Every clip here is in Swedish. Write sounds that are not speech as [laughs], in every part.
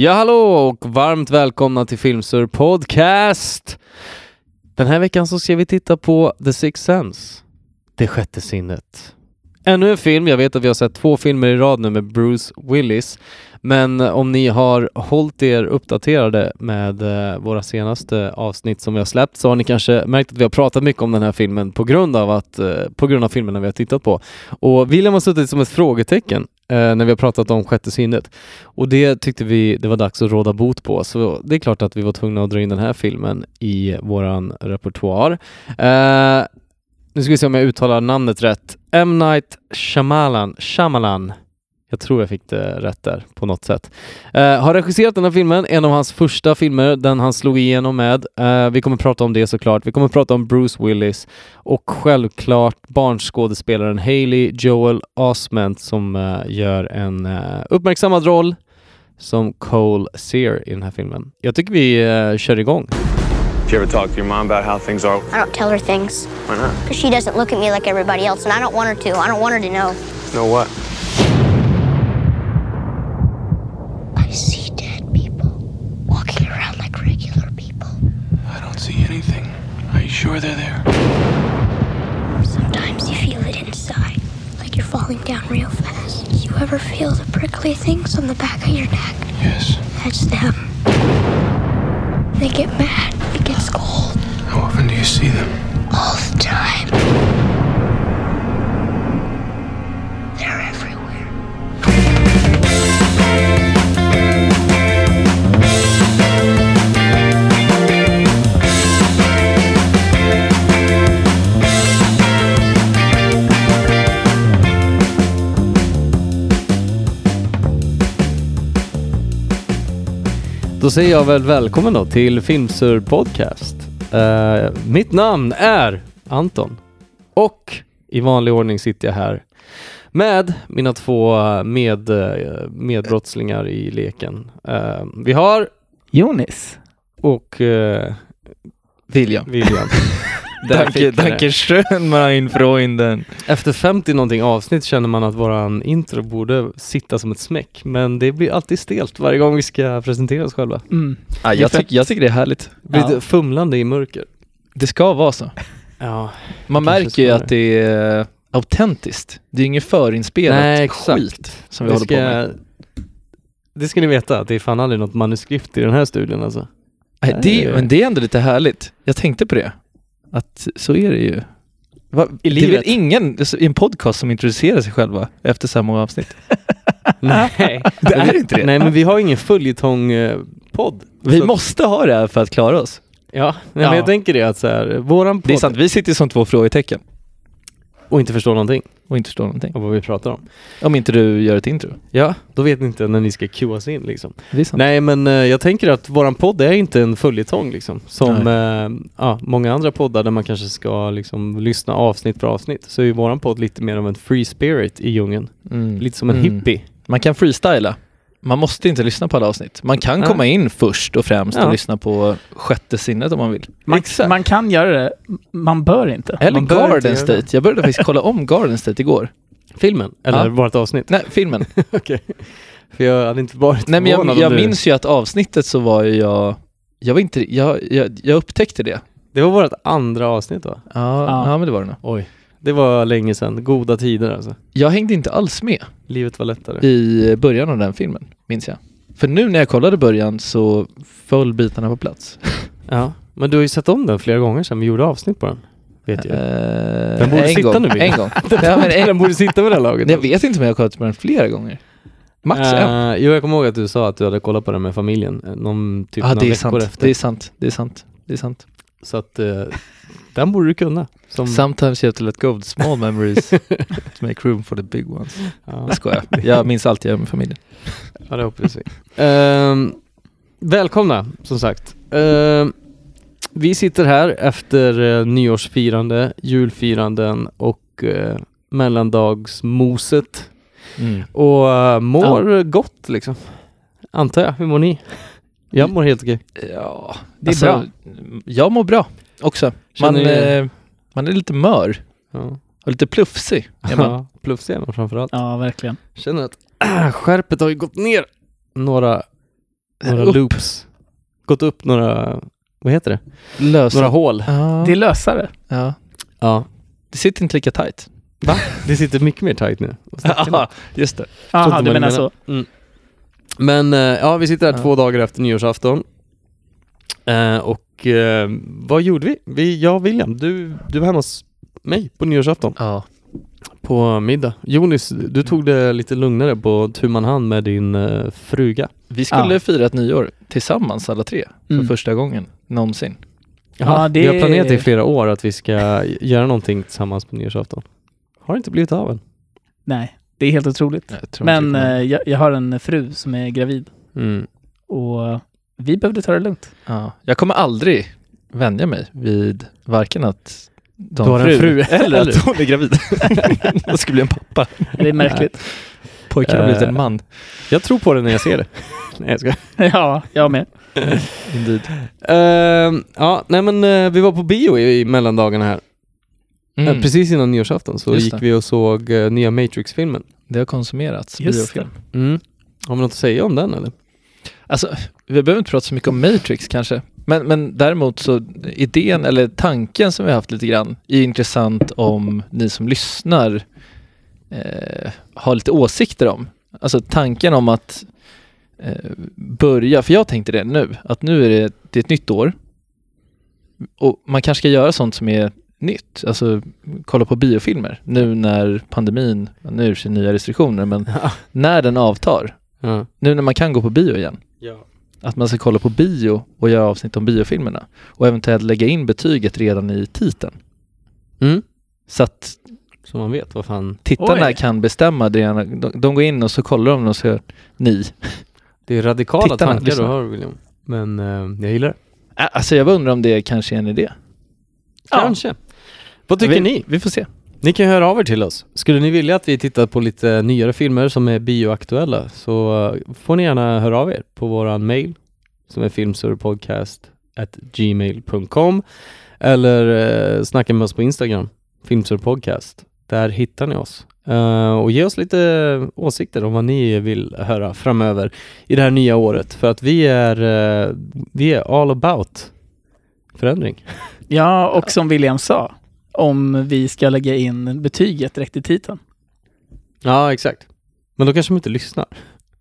Ja, hallå och varmt välkomna till Filmsur Podcast. Den här veckan så ska vi titta på The Sixth Sense, Det sjätte sinnet. Ännu en film. Jag vet att vi har sett två filmer i rad nu med Bruce Willis. Men om ni har hållit er uppdaterade med eh, våra senaste avsnitt som vi har släppt så har ni kanske märkt att vi har pratat mycket om den här filmen på grund av, att, eh, på grund av filmerna vi har tittat på. Och William har suttit som ett frågetecken eh, när vi har pratat om sjätte sinnet. Och det tyckte vi det var dags att råda bot på. Så det är klart att vi var tvungna att dra in den här filmen i våran repertoar. Uh, nu ska vi se om jag uttalar namnet rätt. M. Night Shyamalan, Shyamalan. Jag tror jag fick det rätt där på något sätt. Eh, har regisserat den här filmen, en av hans första filmer, den han slog igenom med. Eh, vi kommer prata om det såklart. Vi kommer prata om Bruce Willis och självklart barnskådespelaren Haley Joel Osment som eh, gör en eh, uppmärksammad roll som Cole Sear i den här filmen. Jag tycker vi eh, kör igång. Did you ever talk to your mom about how things are? I don't tell her things Why not? because she doesn't look at me like everybody else, and I don't want her to. I don't want her to know. Know what? Walking around like regular people. I don't see anything. Are you sure they're there? Sometimes you feel it inside, like you're falling down real fast. You ever feel the prickly things on the back of your neck? Yes. That's them. They get mad. It gets cold How often do you see them? all the time. They're Då säger jag väl välkommen då till Filmsur Podcast. Eh, mitt namn är Anton och i vanlig ordning sitter jag här med mina två med, eh, medbrottslingar i leken. Eh, vi har Jonis. och eh, William. William. Danke, vi danke schön mein Freunden. Efter 50 någonting avsnitt känner man att våran intro borde sitta som ett smäck. Men det blir alltid stelt varje gång vi ska presentera oss själva. Mm. Ja, jag, tyck, jag tycker det är härligt. Det blir Ja. fumlande i mörker. Det ska vara så. Ja, Man märker ju att det är autentiskt. Det är inget förinspelat Nej, exakt. skit som vi det håller ska, på med. Det ska ni veta, att det är fan aldrig något manuskript i den här studien alltså. Nej, det, Nej. men det är ändå lite härligt. Jag tänkte på det. Att så är det ju. Va, det är väl livet. ingen i en podcast som introducerar sig själva efter så här många avsnitt? [laughs] Nej, Det är inte det. Nej men vi har ingen följetong-podd. Vi måste ha det här för att klara oss. Ja, nej, Ja. men jag tänker det att så här, våran Det är podd sant, vi sitter som två frågetecken och inte förstår någonting och inte förstår någonting. av vad vi pratar om. Om inte du gör ett intro. Ja, då vet ni inte när ni ska cuas in liksom. Nej men eh, jag tänker att våran podd är inte en följetong liksom. Som eh, ja, många andra poddar där man kanske ska liksom lyssna avsnitt för avsnitt. Så är ju våran podd lite mer av en free spirit i djungeln. Mm. Lite som en Mm. hippie. Man kan freestyla. Man måste inte lyssna på alla avsnitt. Man kan komma in först och främst Ja. och lyssna på sjätte sinnet om man vill. Man, man kan göra det, man bör inte. Eller Man inte Garden det. State. Jag började faktiskt kolla om Garden State igår. Filmen, eller Ja. vårt avsnitt. Nej, filmen. [laughs] Okej. För jag hade inte varit Nej men jag, jag du- minns ju att avsnittet så var ju jag, jag var inte, jag, jag, jag upptäckte det. Det var vårt andra avsnitt va? Ja, Ja. ja. men det var det nog. Oj. Det var länge sedan. Goda tider alltså. Jag hängde inte alls med Livet var lättare. i början av den filmen, minns jag. För nu när jag kollade början så föll bitarna på plats. [laughs] Ja. Men du har ju sett om den flera gånger sedan vi gjorde avsnitt på den. Vet jag. Eh, Den borde en sitta gång. nu. En gång. [laughs] ja, men en, Den borde sitta vid det här laget. jag vet inte om jag har kollat på den flera gånger. Max en. Eh, jo, jag kommer ihåg att du sa att du hade kollat på den med familjen. eh, Någon, typ Ja, några det är veckor sant. efter. Det är sant. Det är sant. Det är sant. Så att eh, den borde du kunna. Som, Sometimes you have to let go of the small [laughs] memories to make room for the big ones. ja, Jag skojar. Jag minns allt jag gör med familjen. ja, det hoppas vi. Ehm, välkomna, som sagt. Ehm, vi sitter här efter uh, nyårsfirande, julfiranden och uh, mellandagsmoset och eh, mår gott liksom. Antar jag. Hur mår ni? Jag mår helt okej. Ja, Det är bra. Jag mår bra också. Man, eh, man är lite mör Ja. och lite plufsig. Är man. [laughs] Ja, Plufsig är man framförallt. Ja, verkligen. Känner att [clears throat] skärpet har ju gått ner några några Upp. loops. Gått upp några, vad heter det? Lösa. Några hål. Ja. Det är lösare. ja. Ja. Det sitter inte lika tight. Va? Det sitter mycket mer tight nu. [laughs] Ja, just det. Jaha, du menar så. Mm. Men eh, ja, vi sitter här Ja. två dagar efter nyårsafton. Eh, och eh, vad gjorde vi? vi? Jag och William, du, du var hemma hos mig på nyårsafton Ja. på middag. Jonis, du tog det lite lugnare på tu man hand med din uh, fruga. Vi skulle Ja. fira ett nyår tillsammans alla tre för Mm. första gången någonsin. Ja, det- Vi har planerat i flera år att vi ska göra någonting tillsammans på nyårsafton. Har inte blivit av än. Nej, det är helt otroligt. Jag Men det eh, jag, jag har en fru som är gravid Mm. och vi behövde ta det lugnt. ja. Jag kommer aldrig vänja mig vid varken att Du har en fru, [laughs] eller, eller? att hon är gravid. [laughs] Jag ska bli en pappa. Det är märkligt. Pojken har blivit Eh. en man. Jag tror på det när jag ser det. [laughs] nej jag ska. ja, jag med. Indeed. Uh, ja, nej men eh, vi var på bio i, i mellandagarna här. Mm. Eh, precis innan nyårsafton så Just gick det. vi och såg eh, nya Matrix-filmen. Det har konsumerats. Just biofilm. Mm. Har vi något att säga om den eller? Alltså, vi behöver inte prata så mycket om Matrix kanske. Men, men däremot så idén eller tanken som vi har haft lite grann är intressant om ni som lyssnar eh, har lite åsikter om. Alltså tanken om att eh, börja, för jag tänkte det nu, att nu är det, det är ett nytt år och man kanske ska göra sånt som är nytt, alltså kolla på biofilmer nu när pandemin, nu är det nya restriktioner, men när den avtar, Ja. nu när man kan gå på bio igen, ja. att man ska kolla på bio och göra avsnitt om biofilmerna och eventuellt lägga in betyget redan i titeln. Mm. Så att Så man vet vad fan. tittarna Oj. kan bestämma det. De, de går in och så kollar de och så ni. Det är radikala Tittarna, tankar du lyssna. har William. Men eh, jag gillar det. Alltså jag undrar om det kanske är en idé. Ja. Kanske. Vad tycker vi, ni? Vi får se. Ni kan höra av er till oss. Skulle ni vilja att vi tittar på lite nyare filmer som är bioaktuella så eh, får ni gärna höra av er på våran mail som är filmsurpodcastgmail.com eller eh, snacka med oss på Instagram, filmsurpodcast. Där hittar ni oss. Uh, och ge oss lite åsikter om vad ni vill höra framöver i det här nya året för att vi är, uh, vi är all about förändring. Ja, och som William sa, om vi ska lägga in betyget direkt i titeln. Ja, exakt. Men då kanske de inte lyssnar.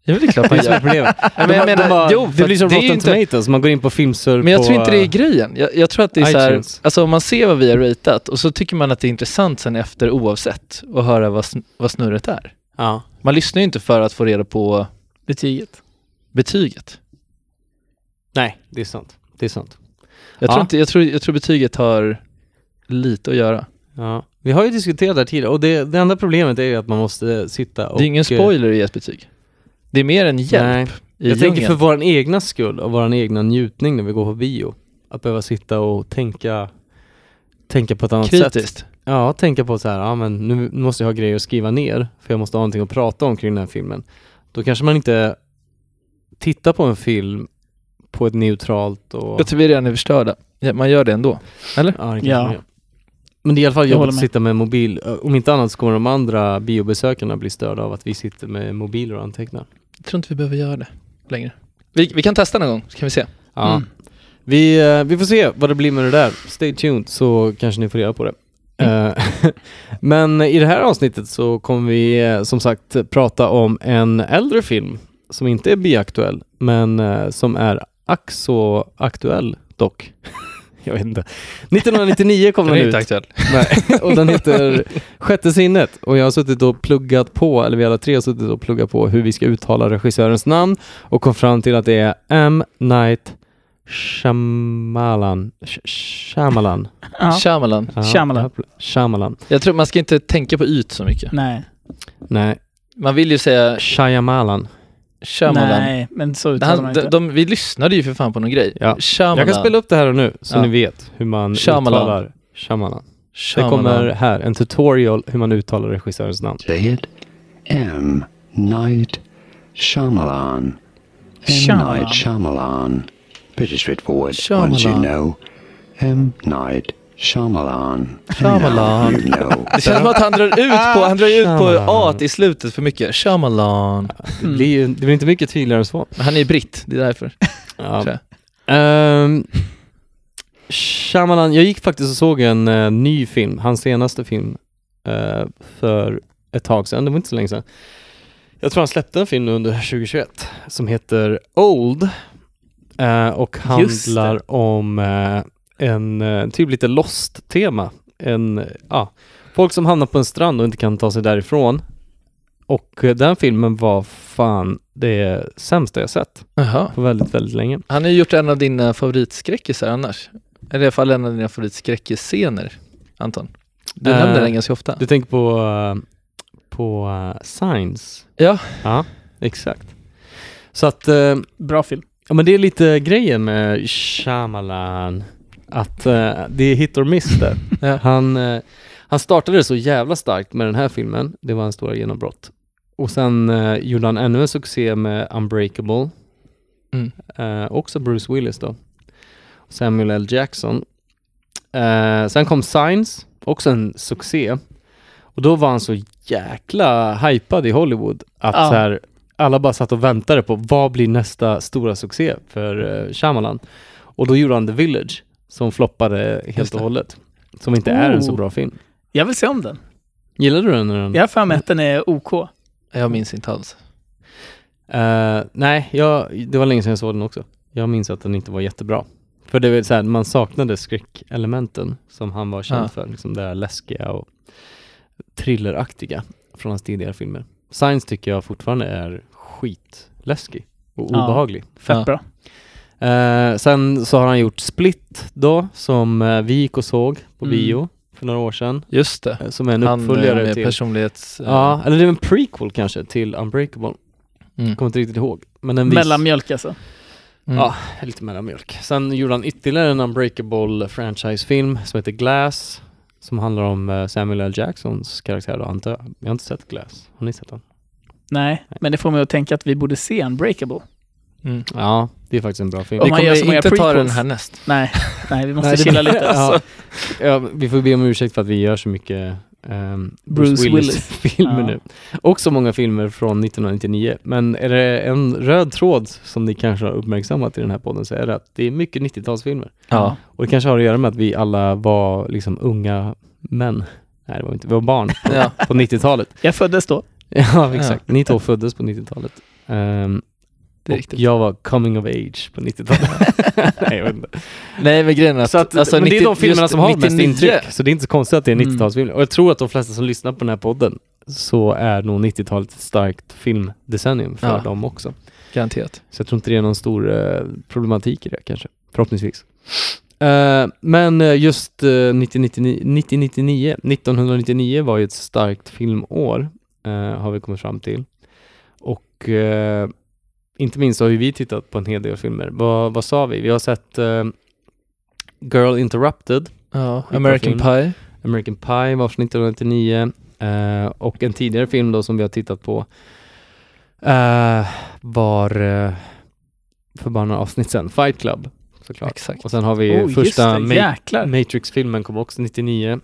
Det är klart man gör. problemet. men jag De- bara- jo, det blir som det Rotten inte- Tomatoes, man går in på filmsur Men jag på, tror inte det är grejen. Jag, jag tror att det är så här, iTunes. alltså om man ser vad vi har ratat och så tycker man att det är intressant sen efter oavsett och höra vad, sn- vad snurret är. Ja. Man lyssnar ju inte för att få reda på Betyget. betyget. Nej, det är sant. Det är sant. Jag, tror Ja. inte, jag, tror, jag tror betyget har lite att göra. Ja. Vi har ju diskuterat det här tidigare och det, det enda problemet är ju att man måste sitta och... Det är ingen eh, spoiler i ett betyg. Det är mer en hjälp Nej. i Jag tänker djungeln. för vår egna skull och vår egna njutning när vi går på bio. Att behöva sitta och tänka, tänka på ett annat sätt. Kritiskt. Ja, tänka på så här, ja men nu måste jag ha grejer att skriva ner för jag måste ha någonting att prata om kring den här filmen. Då kanske man inte tittar på en film på ett neutralt och... Jag tror vi redan är förstörda. Ja, man gör det ändå. Eller? Ja, det kanske Ja. man gör. Men det är i alla fall jobbigt att sitta med mobil. Om inte annat så kommer de andra biobesökarna bli störda av att vi sitter med mobiler och antecknar. Jag tror inte vi behöver göra det längre. Vi, vi kan testa någon gång, så kan vi se. Ja. Mm. Vi, eh, vi får se vad det blir med det där. Stay tuned så kanske ni får reda på det. Mm. Eh, [laughs] Men i det här avsnittet så kommer vi eh, som sagt prata om en äldre film som inte är biaktuell men som är ack så aktuell dock. [laughs] Jag vet inte. 1999 kom [laughs] Den den är ut. inte aktuell. Nej, [laughs] och den heter Sjätte sinnet och jag har suttit och pluggat på, eller vi alla tre har suttit och pluggat på hur vi ska uttala regissörens namn och kom fram till att det är M. Night Shyamalan. Sh- Shyamalan. Ja. Shyamalan. Ja, Shyamalan. Shyamalan. Jag tror man ska inte tänka på yt så mycket. Nej. Nej, Man vill ju säga Shyamalan. Shyamalan. Nej, men så uttalar Han, man de, inte. de, vi lyssnade ju för fan på någon grej. Ja. Shyamalan. Jag kan spela upp det här och nu så Ja. ni vet hur man Shyamalan. uttalar Shyamalan. Det Shyamalan. kommer här, en tutorial hur man uttalar regissörens namn. Say it. M. Night Shyamalan. M. Shyamalan. Night Shyamalan. Pretty straightforward Shyamalan. once you know. M. Night Shyamalan. Shyamalan. You know. [laughs] Det känns som att han drar ut på, han drar ut på. A i slutet för mycket. Shyamalan. Det blir, ju- det blir inte mycket tydligare än så. Men Han är ju britt, det är därför. [laughs] Ja. tror jag. Um, Shyamalan, jag gick faktiskt och såg en eh, ny film, hans senaste film, eh, för ett tag sedan, det var inte så länge sedan. Jag tror han släppte en film under [laughs] 2021 som heter Old eh, och handlar om en eh, typ lite lost-tema. En, ja, folk som hamnar på en strand och inte kan ta sig därifrån. Och eh, den filmen var fan det sämsta jag sett Jaha. på väldigt, väldigt länge. Han har ju gjort en av dina favoritskräckisar annars. Eller i alla fall en av dina favoritskräckisscener, Anton. Du Eh, nämner den ganska ofta. Du tänker på, på uh, Signs? Ja. Ja, exakt. Så att, eh, Bra film. ja men det är lite grejen med Shyamalan, att eh, det är hit or miss där. [laughs] Ja. Han, eh, han startade så jävla starkt med den här filmen, det var en stora genombrott. Och sen eh, gjorde han ännu en succé med Unbreakable, Mm. eh, också Bruce Willis då. Samuel L. Jackson. Eh, sen kom Signs, också en succé. Och då var han så jäkla hypad i Hollywood att Ja. så här, alla bara satt och väntade på vad blir nästa stora succé för uh, Shyamalan. Och då gjorde han The Village som floppade helt och hållet. Som inte är en så Oh. bra film. Jag vill se om den. Gillar du den? när den? Jag har för mig att den är OK. Jag minns inte alls. Eh, nej, jag, det var länge sedan jag såg den också. Jag minns att den inte var jättebra. För det var så här, man saknade skräckelementen som han var känd Ja. för. Liksom det där läskiga och thrilleraktiga från hans tidigare filmer. Science tycker jag fortfarande är skitläskig och Ja. obehaglig. Fett Ja. bra. Eh, sen så har han gjort Split då, som eh, vi gick och såg på Mm. bio för några år sedan. Just det. eh, Som är en Han eh, uppföljare med till... personlighets... eh, Ja, eller det är en prequel kanske till Unbreakable. Mm. Kommer inte riktigt ihåg. Men en viss... Mellanmjölk alltså. Mm. Ja, lite mellanmjölk. Sen gjorde han ytterligare en Unbreakable franchise-film som heter Glass. Som handlar om eh, Samuel L. Jacksons karaktär då, antar jag. Jag har inte sett Glass. Har ni sett den? Nej, men det får mig att tänka att vi borde se Unbreakable. Mm. Ja, det är faktiskt en bra film. Om Vi man gör många inte ta den här näst. Nej, nej vi måste Nej, chilla blir- lite. [laughs] ja, ja, vi får be om ursäkt för att vi gör så mycket ehm, Bruce, Bruce Willis, Willis. [laughs] nu. Och så många filmer från 1999. Men är det en röd tråd som ni kanske har uppmärksammat i den här podden så är det att det är mycket 90-talsfilmer. Ja. Och det kanske har att göra med att vi alla var liksom unga män. Nej, det var inte. Vi var barn på, Ja. på 90-talet. Jag föddes då. [laughs] Ja, exakt. Ni två föddes på 90-talet. Ehm, Det är riktigt. jag var coming of age på 90-talet. [laughs] Nej, jag vet inte. Nej men grejen är att... Så att, alltså, men det är 90 de filmerna som har mest 99 intryck. Så det är inte så konstigt att det är Mm. 90-talsfilmer. Och jag tror att de flesta som lyssnar på den här podden så är nog 90-talet ett starkt filmdecennium för Ja. dem också. Garanterat. Så jag tror inte det är någon stor eh, problematik i det kanske. Förhoppningsvis. Eh, men eh, just uh, 1999, 1999 var ju ett starkt filmår, eh, har vi kommit fram till. Och inte minst har ju vi tittat på en hel del filmer. Vad, vad sa vi? Vi har sett eh, Girl Interrupted, Ja, American. Pie. American Pie var från 1999 eh, och en tidigare film då som vi har tittat på eh, var eh, för bara några avsnitt sedan, Fight Club såklart. Exakt. Och sen har vi Oh, första Ma-. Matrix-filmen kom också 99.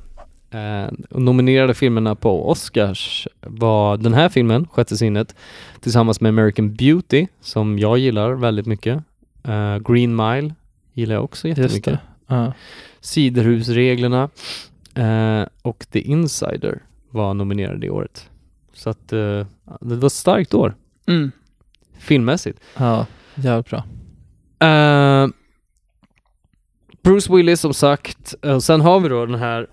Eh, och nominerade filmerna på Oscars var den här filmen, Sjätte sinnet, tillsammans med American Beauty, som jag gillar väldigt mycket. Eh, Green Mile gillar jag också jättemycket. Ja. Siderhusreglerna eh, och The Insider var nominerade det året. Så att eh, det var ett starkt år, Mm. filmmässigt. ja, jävligt bra. Eh, Bruce Willis som sagt. Eh, sen har vi då den här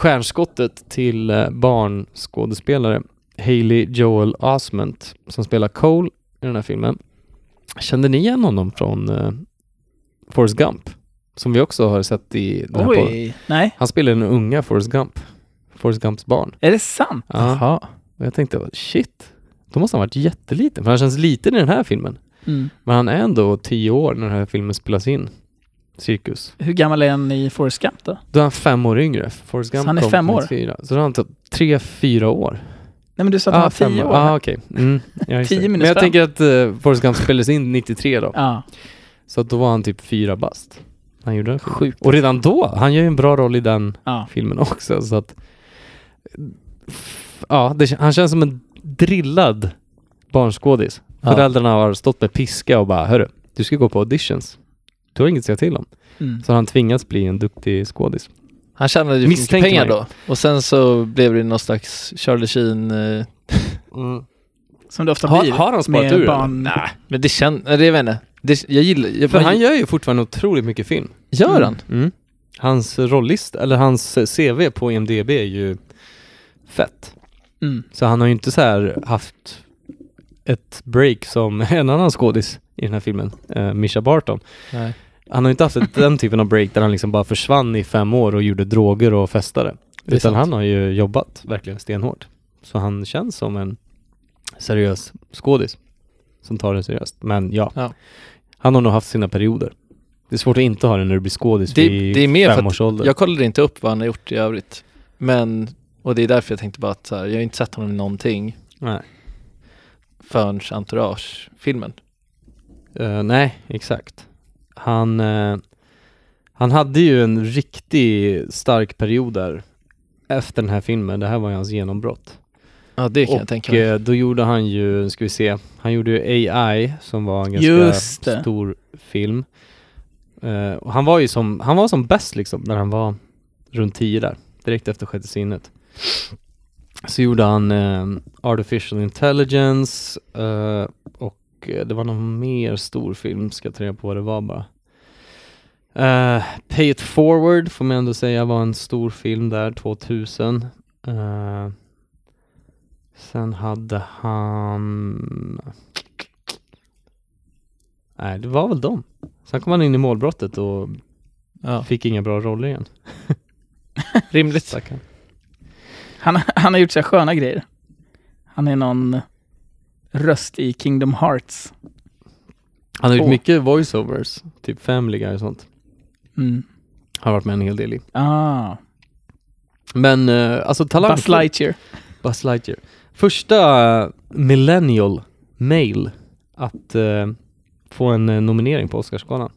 stjärnskottet till uh, barnskådespelare Hailey Joel Osment som spelar Cole i den här filmen. Kände ni igen honom från uh, Forrest Gump? Som vi också har sett i den här podden. Oj, nej. Han spelar den unga Forrest Gump. Forrest Gumps barn. Är det sant? Ja. Jaha. Och jag tänkte, shit. Då måste han ha varit jätteliten. För han känns liten i den här filmen. Mm. Men han är ändå tio år när den här filmen spelas in. Cirkus. Hur gammal är han i Forrest Gump då? Då är han fem år yngre. Forrest Gump Så han är fem år? 94. Så då har han typ tre, fyra år. Nej men du sa att han var tio år. Ah, okej. Mm, ja, [laughs] Tio minus Men jag fem. tänker att uh, Forrest Gump spelades in 93 då. Ja. Så att då var han typ fyra bast. Han gjorde den. Sjukt. Och redan då, han gör ju en bra roll i den Ja. filmen också så att Ja, det, han känns som en drillad barnskådis. Ja. Föräldrarna har stått med piska och bara Hörru, du ska gå på auditions. Du har inget att säga till om. Mm. Så han tvingats bli en duktig skådis. Han tjänade ju mycket pengar man då. Och sen så blev det någon slags Charlie Sheen... Eh, Som det ofta Har- blir. har han sparat ur, barn... nej, men det känns... Jag vet inte. Det, jag gillar... Jag, För han gör ju fortfarande otroligt mycket film. Gör han? Mm. Hans rollist, eller hans CV på IMDB är ju fett. Mm. Så han har ju inte så här haft ett break som en annan skådis i den här filmen, uh, Misha Barton. Nej. Han har inte haft den typen av break där han liksom bara försvann i fem år och gjorde droger och festade. Utan sant. han har ju jobbat verkligen stenhårt. Så han känns som en seriös skådis som tar det seriöst. Men ja, Ja. han har nog haft sina perioder. Det är svårt att inte ha det när du blir skådis Det- vid det är mer fem års ålder. Jag kollade inte upp vad han har gjort i övrigt. Men, och det är därför jag tänkte bara att så här, jag har inte sett honom i någonting Nej. förrän Entourage-filmen. Eh, nej, exakt. Han, eh, han hade ju en riktigt stark period där efter den här filmen. Det här var ju hans genombrott. Ja, det kan jag och tänka mig. eh, då gjorde han ju, ska vi se, han gjorde ju AI som var en ganska stor film. Eh, och han var ju som, han var som bäst liksom när han var runt 10 där, direkt efter sjätte sinnet. Så gjorde han Artificial Intelligence och det var någon mer stor film, ska jag ta reda på vad det var bara. Eh, Pay It Forward får man ändå säga var en stor film där, 2000. Eh, sen hade han... Nej, det var väl dem. Sen kom han in i målbrottet och Ja, fick inga bra roller igen. [laughs] rimligt. Stackarn. Han, han har gjort så sköna grejer. Han är någon röst i Kingdom Hearts. Han har gjort mycket voiceovers, typ Family Guy och sånt. Mm. Har varit med en hel del i. Ah, Men eh, alltså talang... Buzz Lightyear. Buzz Lightyear. Första eh, millennial male att eh, få en eh, nominering på Oscarsgalan.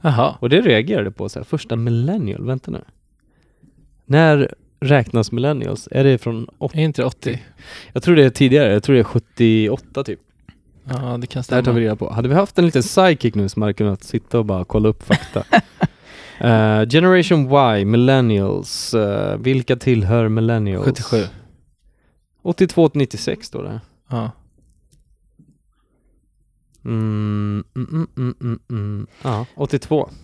Jaha. Och det reagerade på så här, första millennial, vänta nu. När räknas millennials? Är det från 80? Är inte det 80? Jag tror det är tidigare, jag tror det är 78 typ. Ja, det kan Det här stämma. tar vi reda på. Hade vi haft en liten sidekick nu som hade kunnat sitta och bara kolla upp fakta. [laughs] Eh, Generation Y, millennials. eh, vilka tillhör millennials? 77. 82 till 96 står det. Ja. Mm, mm, mm, mm, mm, mm. Ja, 82. Så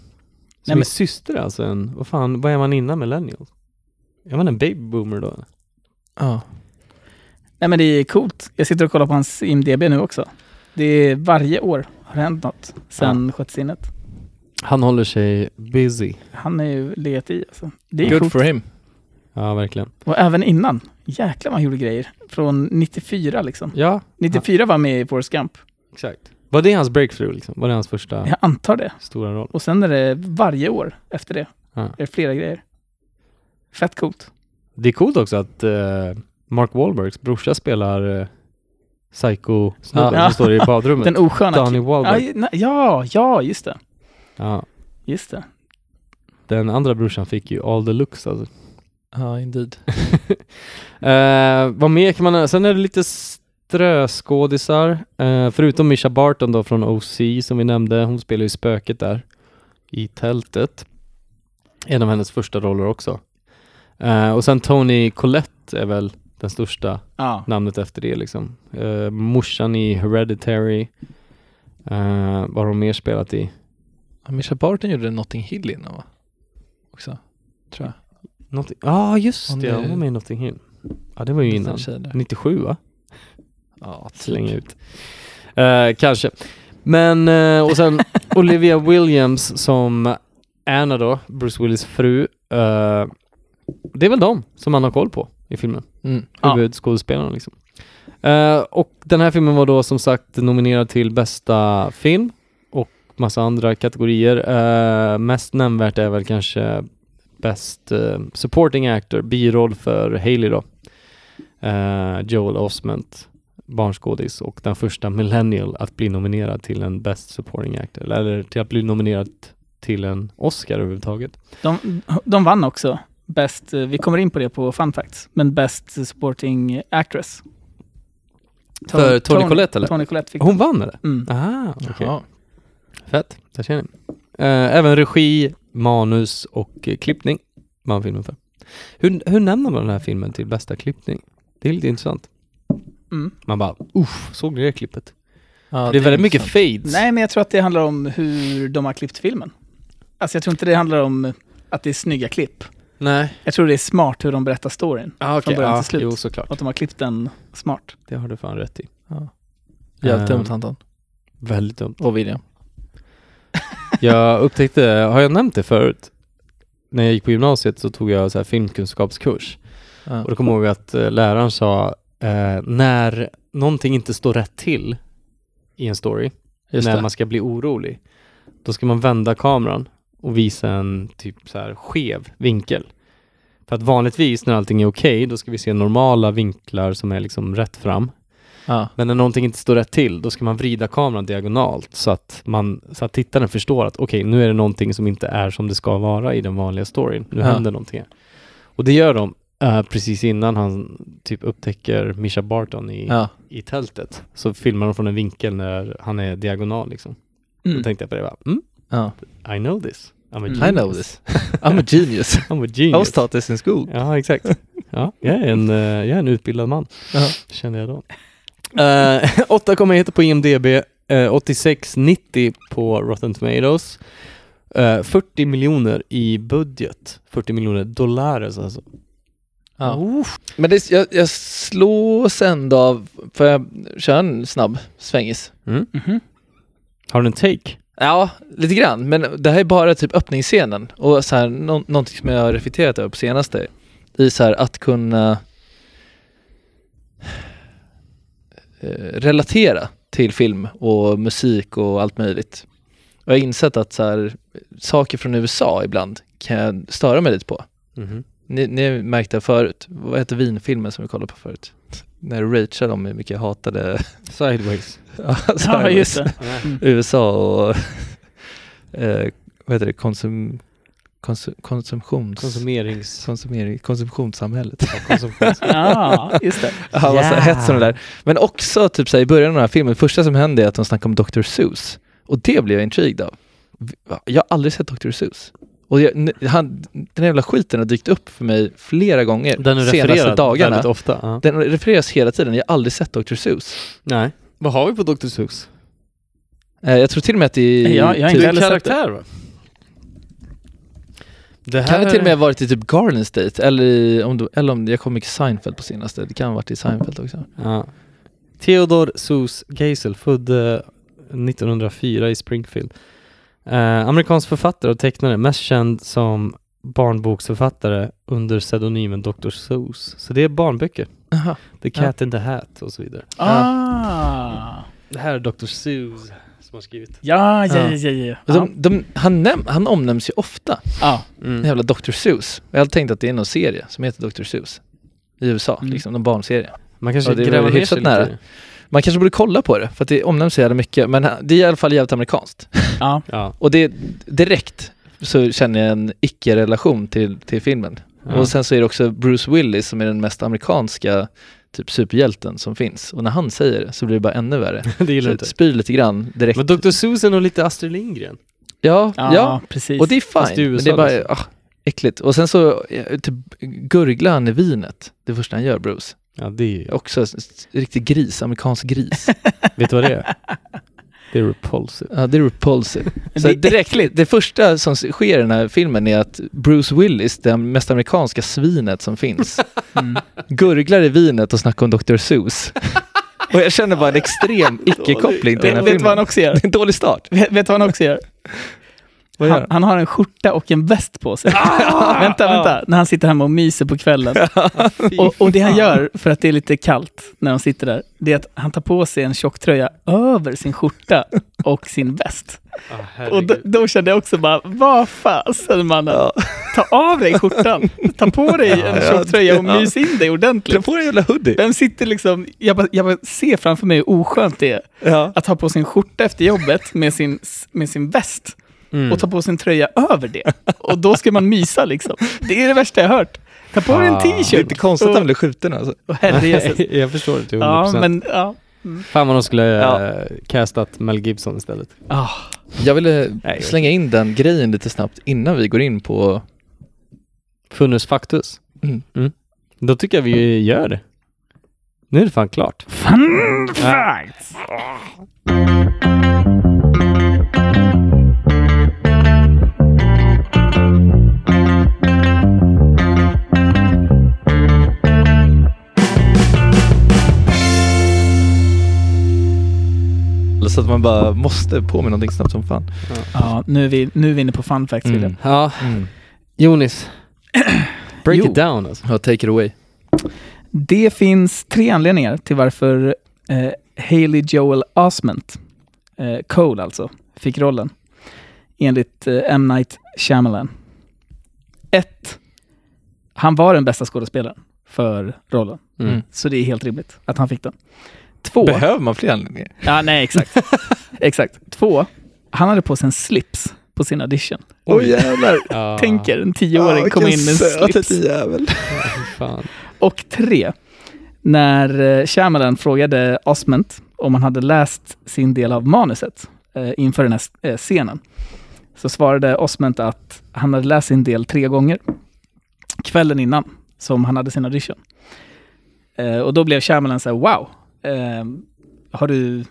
Nej, min men- syster är alltså en, vad fan, vad är man innan millennials? Är man en babyboomer då? Ja. Nej men det är coolt. Jag sitter och kollar på hans IMDB nu också. Det är varje år har det hänt något sen sjätte sinnet. Han håller sig busy. Han är ju legat i alltså. Det är Good coolt. for him. Ja, verkligen. Och även innan. Jäklar vad han gjorde grejer. Från 94 liksom. Ja, 94 var med i Forrest Gump. exakt. Var det hans breakthrough liksom? Var det hans första Jag antar det. stora roll? Och sen är det varje år efter det. Ja. Är det flera grejer. Fett coolt. Det är coolt också att eh, Mark Wahlbergs brorsa spelar uh, Psycho-snubben Ja. som står i [laughs] badrummet. Den osköna Donny Wahlberg. Ja, ja, ja, just det. Ja, Just det. den andra brorsan fick ju all the looks alltså. Ja, indeed. [laughs] Eh, vad mer kan man... Sen är det lite ströskådisar. Eh, förutom Misha Barton då från OC som vi nämnde. Hon spelar ju spöket där i tältet. En av hennes första roller också. Eh, och sen Tony Collette är väl den största Ja. namnet efter det liksom. Uh, morsan i Hereditary. Uh, vad har hon mer spelat i? Ja, Mischa Barton gjorde Notting Hill innan va? Också. Tror jag. Någonting- Ja, ah, just Hon det. är- Hon var med i Notting Hill. Ja, det var ju innan. tjej där. 97 va? Ja, typ. Slänga ut. Eh, kanske. Men, eh, och sen [laughs] Olivia Williams som Anna då, Bruce Willis fru. Eh, det är väl de som man har koll på i filmen. Mm. Huvudskådespelarna liksom. Eh, och den här filmen var då som sagt nominerad till bästa film och massa andra kategorier. Eh, mest nämnvärt är väl kanske Best eh, Supporting Actor, biroll för Haley då. Joel Osment, barnskådis och den första millennial att bli nominerad till en Best Supporting Actor, eller till att bli nominerad till en Oscar överhuvudtaget. De, de vann också Best, eh, vi kommer in på det på Fun Facts, men Best Supporting Actress. För Toni Collette eller? Toni Collette fick Hon den. vann eller? Mm. Aha, okej. Jaha. Fett, där ser ni. Eh, även regi, manus och eh, klippning vann filmen för. Hur, hur nämner man den här filmen till bästa klippning? Det är lite intressant. Mm. Man bara, uff, såg ni det klippet? Ja, det är väldigt mycket fades. Nej, men jag tror att det handlar om hur de har klippt filmen. Alltså jag tror inte det handlar om att det är snygga klipp. Nej. Jag tror det är smart hur de berättar storyn. Ah, Från början till slut. Jo, såklart. Att de har klippt den smart. Det har du fan rätt i. Jävligt Ehm, dumt Anton. Väldigt dumt. Och William. [laughs] Jag upptäckte, har jag nämnt det förut? När jag gick på gymnasiet så tog jag så här filmkunskapskurs. Ja. Och då kommer jag ihåg att eh, läraren sa, eh, när någonting inte står rätt till i en story, Just när det. man ska bli orolig, då ska man vända kameran och visa en typ så här skev vinkel. För att vanligtvis när allting är okej, då ska vi se normala vinklar som är liksom rätt fram. Ja. Men när någonting inte står rätt till, då ska man vrida kameran diagonalt så att, man, så att tittaren förstår att okej, nu är det någonting som inte är som det ska vara i den vanliga storyn. Nu Ja. händer någonting. Och det gör de eh, precis innan han typ upptäcker Misha Barton i, Ja. i tältet. Så filmar de från en vinkel när han är diagonal liksom. Då Mm. tänkte jag på det, bara, mm, ja. I know this. I'm a Mm. genius. I know this. [laughs] I'm a genius. [laughs] I'm a I genius. was taught this in school. Ja, exakt. [laughs] Ja, jag är en, eh, jag är en utbildad man, Ja. känner jag då. Uh, 8,1 på IMDB, uh, 86,90 på Rotten Tomatoes. Eh, 40 miljoner i budget. 40 miljoner dollar alltså. Ja. Men det, jag, jag slås ändå av, får jag köra en snabb svängis? Mm. Mhm. Har du en take? Ja, lite grann. Men det här är bara typ öppningsscenen och så här, nå, någonting som jag har reflekterat över på senaste. I så här att kunna eh, relatera till film och musik och allt möjligt. Och jag har insett att så här, saker från USA ibland kan jag störa mig lite på. Mhm. Ni, ni märkte det förut. Vad heter vinfilmen som vi kollade på förut? När Rachel om hur mycket jag hatade [laughs] Sideways. Ja, [laughs] just det. [laughs] USA och eh, vad heter det, konsum, konsum, konsumtions... Konsumerings... konsumering, konsumtionssamhället. konsumtions... Ja, just det. Ja, massa Ja. hets och det där. Men också typ så här, i början av den här filmen, det första som händer är att de snackar om Dr. Seuss. Och det blev jag intrigued av. Jag har aldrig sett Dr. Seuss. Och jag, han, den jävla skiten har dykt upp för mig flera gånger Den är senaste dagarna. väldigt ofta. Ja. Den refereras hela tiden, jag har aldrig sett Dr. Seuss. Nej. Vad har vi på Dr. Seuss? Eh, jag tror till och med att det är... Ja, jag har Det inte en karaktär va? Det Kan det till och med ha varit i typ Garden State eller, i, om, du, eller om jag kom mycket Seinfeld på senaste. Det kan ha varit i Seinfeld också. Ja. Theodor Seuss Geisel, född eh, 1904 i Springfield. Eh, amerikansk författare och tecknare, mest känd som barnboksförfattare under pseudonymen Dr. Seuss. Så det är barnböcker. Aha. The Cat in the Hat och så vidare. Ah. Det här är Dr. Seuss som har skrivit. Ja, ja, Ja. ja, ja. ja. Och De, de, han, näm, han omnämns ju ofta, ja. den jävla Dr. Seuss. Jag hade tänkt att det är någon serie som heter Dr. Seuss. I USA, Mm. liksom någon barnserie. Man kanske Ja, det gräver ner sig nära. Man kanske borde kolla på det, för att det omnämns så jävla mycket. Men det är i alla fall jävligt amerikanskt. ja. Ja. Och det direkt så känner jag en icke-relation till, till filmen. Ja. Och sen så är det också Bruce Willis som är den mest amerikanska typ superhjälten som finns. Och när han säger det så blir det bara ännu värre. [laughs] det gillar inte. spyr lite grann direkt. Men Dr. Är nog lite Astrid Lindgren. ja, Ja, ja, precis. och det är fine. Men det är bara liksom. ah, äckligt. Och sen så eh, typ gurglar han i vinet. Det första han gör, Bruce. Ja, det är ju... Också riktig gris, amerikansk gris. [laughs] Vet du vad det är? Det är repulsive. ja, det är repulsive. [laughs] Så det direkt, det första som sker i den här filmen är att Bruce Willis, det mest amerikanska svinet som finns, [laughs] Mm. gurglar i vinet och snackar om Dr. Seuss. Och jag känner bara en extrem icke-koppling till den här Vet, vet du vad han filmen. också gör? Det är en dålig start. Vet, vet du vad han också gör? Han, han? har en skjorta och en väst på sig. Ah! [laughs] vänta, vänta. När han sitter hemma och myser på kvällen. [laughs] och, och det han gör, för att det är lite kallt när de sitter där, det är att han tar på sig en tjocktröja över sin skjorta och sin väst. Ah, Och då, då kände jag också bara, vad fasen mannen, ta av dig skjortan, ta på dig en Ja, tjocktröja och ja. mys in dig ordentligt. på dig en jävla hoodie. Vem sitter liksom, jag bara, jag bara ser framför mig hur oskönt det är Ja. att ha på sin skjorta efter jobbet med sin, med sin väst. Mm. och ta på sig en tröja över det. Och då ska man mysa liksom. Det är det värsta jag har hört. Ta på dig en Ah. Det är t-shirt. inte konstigt att han och, blir skjuten alltså. och [laughs] jag förstår det till 100%. Ja, men ja. Fan vad de skulle Ja. ja. castat Mel Gibson istället. Ah, Jag ville Nej, slänga in den grejen lite snabbt innan vi går in på... Funus factus. Mm. Då tycker jag vi gör det. Nu är det fan klart. fun fact! Så att man bara måste på med någonting snabbt som fan. Ja, nu är vi, nu är vi inne på fun facts, William. Ja, Mm. Jonis. [clears throat] Break Jo. it down alltså. Ja, take it away. Det finns tre anledningar till varför eh, Haley Joel Osment, eh, Cole alltså, fick rollen. Enligt eh, M. Night Shyamalan. Ett, Han var den bästa skådespelaren för rollen. Mm. Så det är helt rimligt att han fick den. Två, Behöver man fler anledningar? ja nej exakt. [laughs] exakt. Två, han hade på sig en slips på sin audition. Oj jävlar! [laughs] Ja. Tänk er en tioåring komma in med en slips. jävel. [laughs] Ja. Och tre, när eh, Shyamalan frågade Osment om han hade läst sin del av manuset eh, inför den här eh, scenen, så svarade Osment att han hade läst sin del tre gånger kvällen innan som han hade sin audition. Eh, och då blev Shyamalan så här, wow, eh, har du,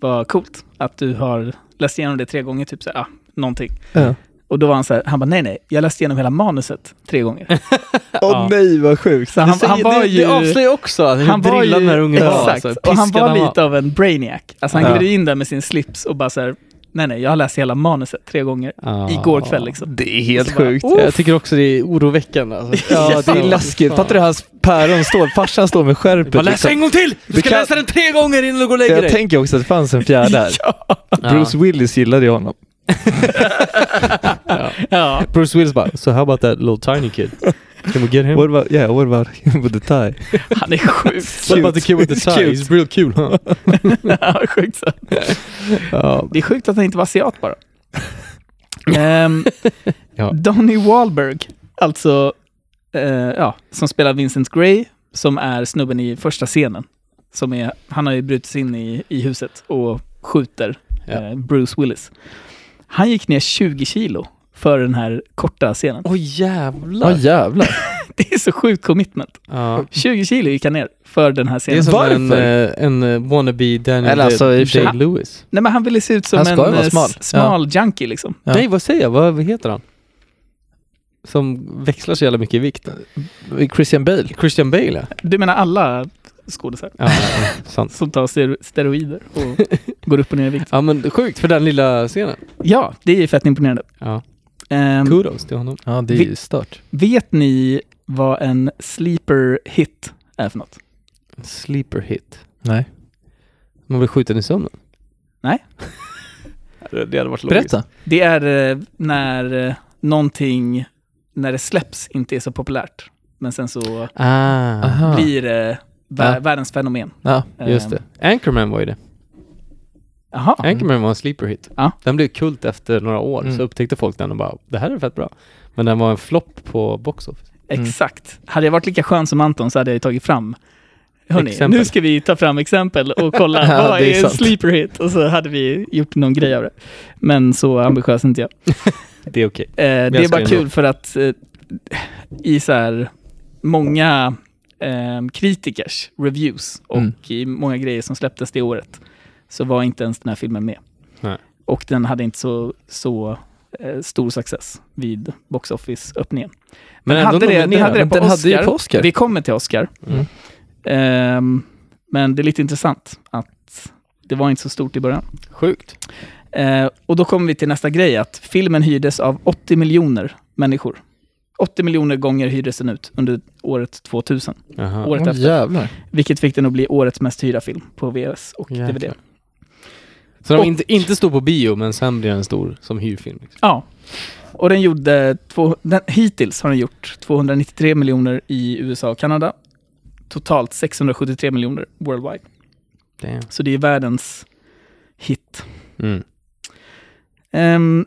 vad coolt att du har läst igenom det tre gånger, typ så här, ah, någonting. Ja. Och då var han så här, han bara nej nej, jag läste igenom hela manuset tre gånger. [laughs] Åh Ja. nej vad sjukt. Så han, Det säger- han var det, ju... det avslöjar också hur han drillad den här ungen var. exakt, alltså. och han var lite av en brainiac. Alltså han Ja. gled in där med sin slips och bara så här, nej nej, jag har läst hela manuset tre gånger Ja. igår kväll liksom. Det är helt bara, sjukt. oh. Jag tycker också det är oroväckande. Alltså. [laughs] Ja, det är läskigt. Fattar du hans päron står, farsan står med skärpet. Bara läs liksom. en gång till! Du Det ska kan- läsa den tre gånger innan du går och lägger Jag dig. tänker också att det fanns en [laughs] fjärde här. Bruce Willis gillade ju honom. [laughs] Ja, Bruce Willis bara, so how about that little tiny kid? Can we get him? What about, yeah, what about him with the tie? [laughs] han är sjukt. What about the kid with the tie? Cute. He's real cool, huh? [laughs] ja, sjukt så. Ja. Det är sjukt att han inte var asiat bara. [laughs] Ehm, Ja. Donny Wahlberg, alltså, eh, ja, som spelar Vincent Gray, som är snubben i första scenen. Som är, han har ju brutit sig in i, i huset och skjuter Ja. eh, Bruce Willis. Han gick ner 20 kilo för den här korta scenen. Åh jävlar! Ja jävlar. [laughs] Det är så sjukt commitment. Ja. 20 kilo gick han ner för den här Det scenen. är som Varför? en, eh, en eh, wannabe Daniel Eller alltså, Day-Lewis. Nej men han ville se ut som en eh, smal. smal junkie liksom. Ja. Nej, vad säger jag? Vad, heter han? Som växlar så jävla mycket i vikt. Christian Bale. Christian Bale, ja. Du menar alla skådisar Ja, ja, sant. [laughs] som tar stero- steroider och går upp och ner i vikt? Ja, men sjukt för den lilla scenen. Ja, det är fett imponerande. Ja. Ehm, Kudos till honom. Ja, det är ju stört. vet ni vad en sleeper hit är för något? Sleeper hit. Nej. Man blir skjuten i sömnen. Nej. [laughs] det hade varit Berätta. Det är eh, när eh, någonting, när det släpps, inte är så populärt. Men sen så Ah, blir det vär- Ja. världens fenomen. Ja. just det. Anchorman var ju det. Jaha. Anchorman var en sleeper hit. Ja. Den blev kult efter några år, Mm. så upptäckte folk den och bara, det här är fett bra. Men den var en flopp på box office. Mm. Exakt. Hade jag varit lika skön som Anton så hade jag tagit fram Hörni, Exempel. nu ska vi ta fram exempel och kolla [laughs] Ja, vad det är är en sleeper hit och så hade vi gjort någon grej av det. Men så ambitiös är inte jag. [laughs] Det är okej. Eh, det är bara ändå. kul för att eh, i så här många eh, kritikers reviews och Mm. i många grejer som släpptes det året så var inte ens den här filmen med. Nej. Och den hade inte så, så eh, stor success vid box office-öppningen. Men ändå hade det, nominerad. hade det Men på den hade ju Oscar. på Oscar. Vi kommer till Oscar. Mm. Ehm, men det är lite intressant att det var inte så stort i början. Sjukt. Eh, och då kommer vi till nästa grej, att filmen hyrdes av 80 miljoner människor. 80 miljoner gånger hyrdes den ut under året 2000, Jaha. året Åh, efter. jävlar. Vilket fick den att bli årets mest hyrda film på VHS och Jäklar. DVD. Så de Och- inte, inte stod på bio, men sen blir den stor som hyrfilm. Liksom. Ja. Och den gjorde, två, den, hittills har den gjort 293 miljoner i USA och Kanada. Totalt 673 miljoner worldwide. Damn. Så det är världens hit. Mm. Ehm,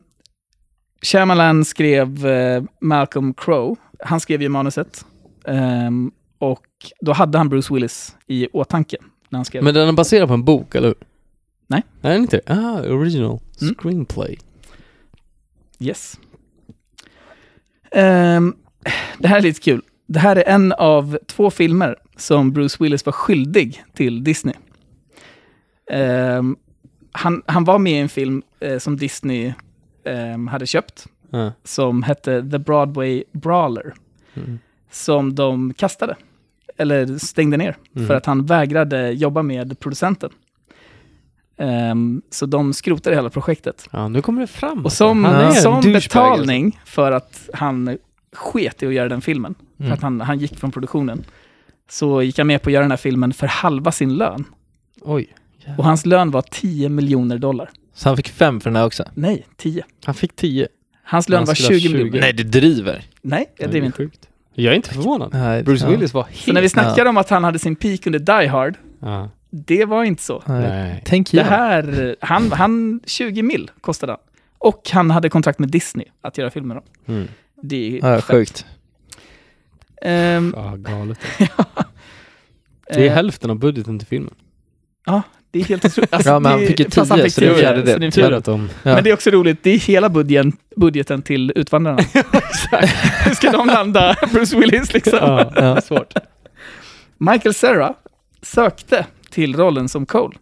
Shyamalan skrev eh, Malcolm Crowe. Han skrev ju manuset. Ehm, och då hade han Bruce Willis i åtanke när han skrev. Men den är baserad på en bok, eller hur? Nej. Är den inte det? Ah, original Mm. screenplay. Yes. Ehm, det här är lite kul. Det här är en av två filmer som Bruce Willis var skyldig till Disney. Ehm, han, han var med i en film eh, som Disney ehm, hade köpt Ah. som hette The Broadway Brawler. Mm. Som de kastade, eller stängde ner, Mm. för att han vägrade jobba med producenten. Ehm, så de skrotade hela projektet. Ja, nu kommer det fram. Och som, som douchebag, betalning för att han sket i att göra den filmen, för Mm. att han, han gick från produktionen, så gick han med på att göra den här filmen för halva sin lön. Alltså. Oj. Och hans lön var 10 miljoner dollar. Så han fick fem för den här också? Nej, 10. Han fick 10. Hans lön Han var skulle ha 20 20. miljoner. Nej, du driver. Nej, jag det driver är inte. sjukt. Jag är inte förvånad. Nej, Bruce ja. Willis var helt... Så när vi snackar om att han hade sin peak under Die Hard, Ja. Det var inte så. Nej. Tänk Det här, han, han, 20 mil kostade han. Och han hade kontrakt med Disney att göra filmer om. Mm. Det är Ja, sjukt. Ehm, [laughs] Ja, galet. Det är eh, hälften av budgeten till filmen. Ja, det är helt otroligt. Alltså, Ja, men han det- fick ju fast han 10, fick så det är en 10, fjärdedel. Tur att de... Ja. Men det är också roligt, det är hela budgeten, budgeten till Utvandrarna. [laughs] Hur ska de landa Bruce Willis liksom? Ja, Ja. [laughs] svårt. Michael Cera sökte till rollen som Cole.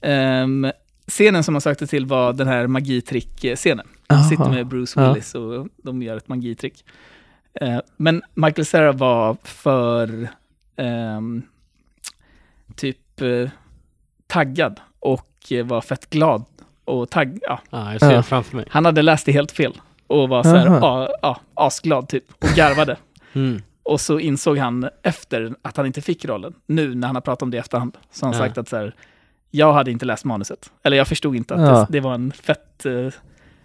Ehm, scenen som han sökte till var den här magitrick-scenen. Han sitter med Bruce Ja. Willis och de gör ett magitrick. Eh, men Michael Cera var för ehm, typ eh, taggad och eh, var fett glad och tagg, ja, Ja, jag ser Ja. framför mig. han hade läst det helt fel och var så här, ja, ja, asglad typ och garvade. Mm. Och så insåg han efter att han inte fick rollen, nu när han har pratat om det i efterhand, så har han Ja. sagt att så här, jag hade inte läst manuset. Eller jag förstod inte att Ja. det, det var en fett... Uh,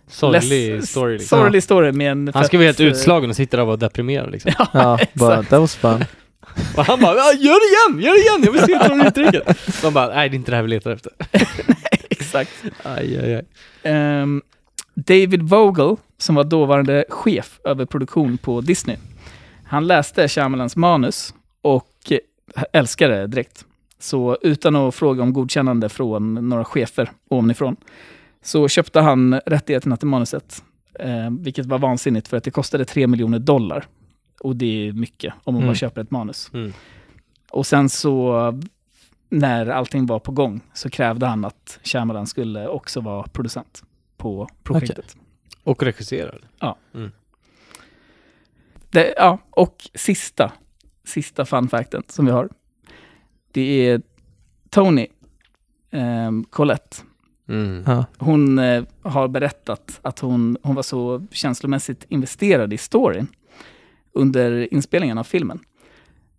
Sorglig story. Liksom. Sorglig story med en Han ska vara helt eh, utslagen och sitta där och vara deprimerad liksom. [laughs] Ja, bara, that was fun. [laughs] Och han bara "Ja, gör det igen, gör det igen, jag vill se trolleritricket. De bara, nej det är inte det här vi letar efter. [laughs] Exakt. Aj, aj, aj. Ehm, David Vogel, som var dåvarande chef över produktion på Disney, han läste Shyamalans manus och älskade det direkt. Så utan att fråga om godkännande från några chefer ovanifrån, så köpte han rättigheterna till manuset. Eh, vilket var vansinnigt för att det kostade 3 miljoner dollar. Och det är mycket om man Mm. bara köper ett manus. Mm. Och sen så, när allting var på gång, så krävde han att Shyamalan skulle också vara producent på projektet. Och regisserad. Det, ja, och sista, sista fun facten som vi har. Det är Tony ehm, Colette. Mm. Hon eh, har berättat att hon, hon var så känslomässigt investerad i storyn under inspelningen av filmen.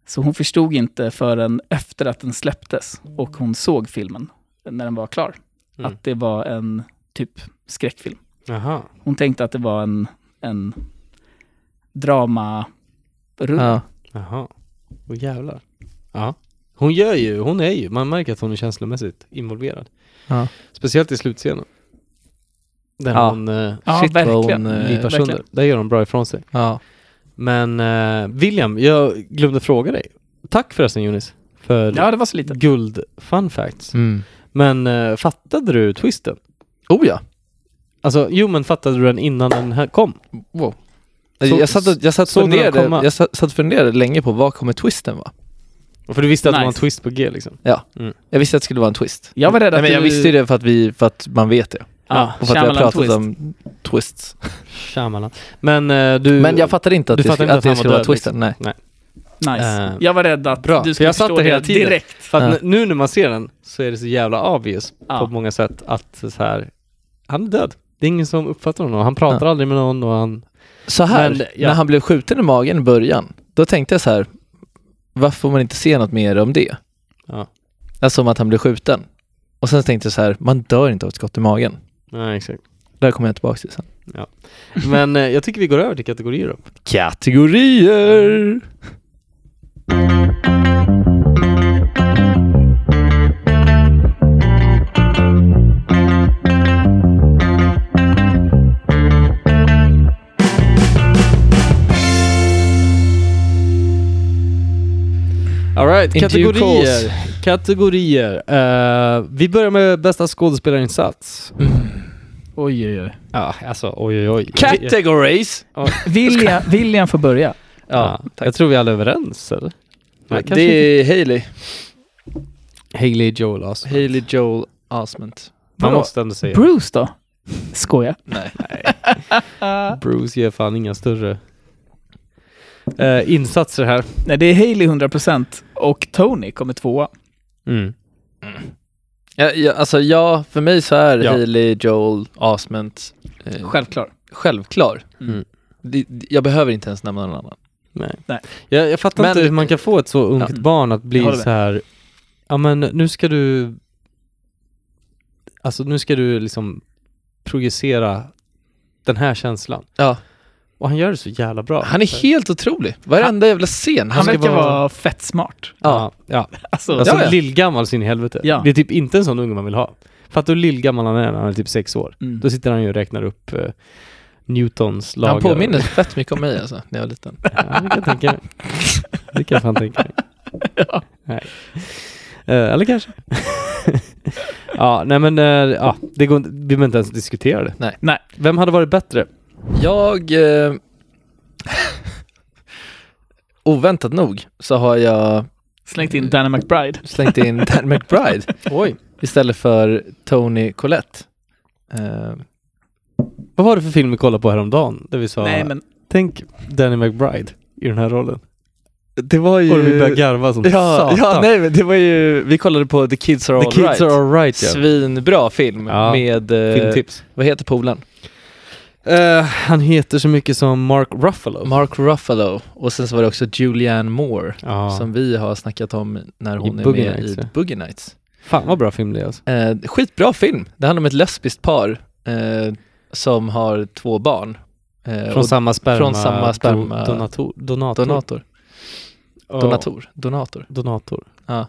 Så hon förstod inte förrän efter att den släpptes och hon såg filmen när den var klar. Mm. Att det var en typ skräckfilm. Jaha. Hon tänkte att det var en, en drama Ja. Jaha. Åh jävlar. Ja. Hon gör ju, hon är ju, man märker att hon är känslomässigt involverad. Ja. Speciellt i slutscenen. Där Ja. hon eh, Ja, Shit, vad hon, eh, lipar sönder. Där gör hon bra ifrån sig. Ja. Men eh, William, jag glömde fråga dig. Tack förresten Jonis för Ja, det var så lite. guld fun facts. Mm. Men eh, fattade du twisten? Oh ja. Alltså, jo men fattade du den innan den här kom? Wow. Så- jag satt och, jag satt funderade, jag satt, funderade länge på vad kommer twisten vara? För du visste att det var en Nice. twist på G liksom? Jag visste att det skulle vara en twist. Jag var rädd Nej, att men jag du... visste ju det för att, vi, för att man vet det. Ja, Och för att vi har Shyamalan pratat twist. om twists. Shyamalan. Men eh, du... Men jag fattade inte att du det, fattade inte att det skulle var vara död, twisten. liksom. Nej. Nice. Eh, jag var rädd att bra, du skulle jag satt förstå där hela det tiden. direkt. För att Ja. n- nu när man ser den så är det så jävla obvious Ja. på många sätt att så här, han är död. Det är ingen som uppfattar honom. Han pratar aldrig med någon och han... Så här, Men, ja. när han blev skjuten i magen i början, då tänkte jag så här, varför får man inte se något mer om det? Ja. Alltså om att han blev skjuten. Och sen tänkte jag så här, man dör inte av ett skott i magen. Nej, exakt. Där kommer jag tillbaka till sen. Men eh, jag tycker vi går över till kategorier då. Kategorier! Alright, In due kategorier. Kategorier. Eh, vi börjar med bästa skådespelarinsats. Oj, oj, oj. Ja, alltså oj oj oj. Categories! William, William får börja. Ja, tack. jag tror vi alla är överens eller? Nej, det är Hailey. Hailey Joel Osment. Hailey Joel Osment. Man Vadå? måste ändå säga Bruce då? Skoja. Nej. [laughs] Bruce ger fan inga större eh, insatser här. Nej, det är Haley 100% och Tony kommer tvåa. Mm. Ja, ja, alltså ja, för mig så är Ja. Hailey Joel Osment eh, Självklar. självklar. Mm. Det, jag behöver inte ens nämna någon annan. Nej. Nej. Jag, jag fattar Men- inte hur man kan få ett så ungt Ja. barn att bli så här. ja men nu ska du, alltså nu ska du liksom projicera den här känslan. Ja. Och han gör det så jävla bra. Han är helt otrolig. Varenda jävla scen. Han verkar vara fett smart. Ja, ja. Alltså, Alltså Ja, ja. lillgammal sin i helvete. Ja. Det är typ inte en sån unge man vill ha. Fattar du hur lillgammal han är när han är typ sex år? Mm. Då sitter han ju och räknar upp eh, Newtons lagar. Han påminner fett mycket om mig alltså, när jag var liten. Ja, det kan jag tänka mig. Det kan jag fan tänka mig. [laughs] Ja. Nej. Eh, eller kanske. [laughs] ja, nej men, eh, ja, det går inte, vi behöver inte ens diskutera det. Nej. Nej. Vem hade varit bättre? Jag... Eh, [laughs] oväntat nog så har jag Slängt in Danny McBride. slängt in [laughs] Dan McBride Oj. istället för Tony Collette. Eh, Vad var det för film vi kollade på häromdagen? Där vi sa, Nej, men tänk Danny McBride i den här rollen. det var ju... Och vi började garva som ja, satan. ja, nej men det var ju... Vi kollade på The Kids Are The Alright. Kids Are Alright ja. Svinbra film Ja. med... Eh, Filmtips. vad heter polaren? Eh, han heter så mycket som Mark Ruffalo. Mark Ruffalo. Och sen så var det också Julianne Moore. ja. Som vi har snackat om när hon är Boogie med Nights, i ja. Boogie Nights. Fan vad bra film det är alltså. Eh, skitbra film. Det handlar om ett lesbiskt par eh, som har två barn. Från samma sperma. från samma sperma- do- Donator. Donator. donator. Ja. Donator. Donator. Donator. Ja.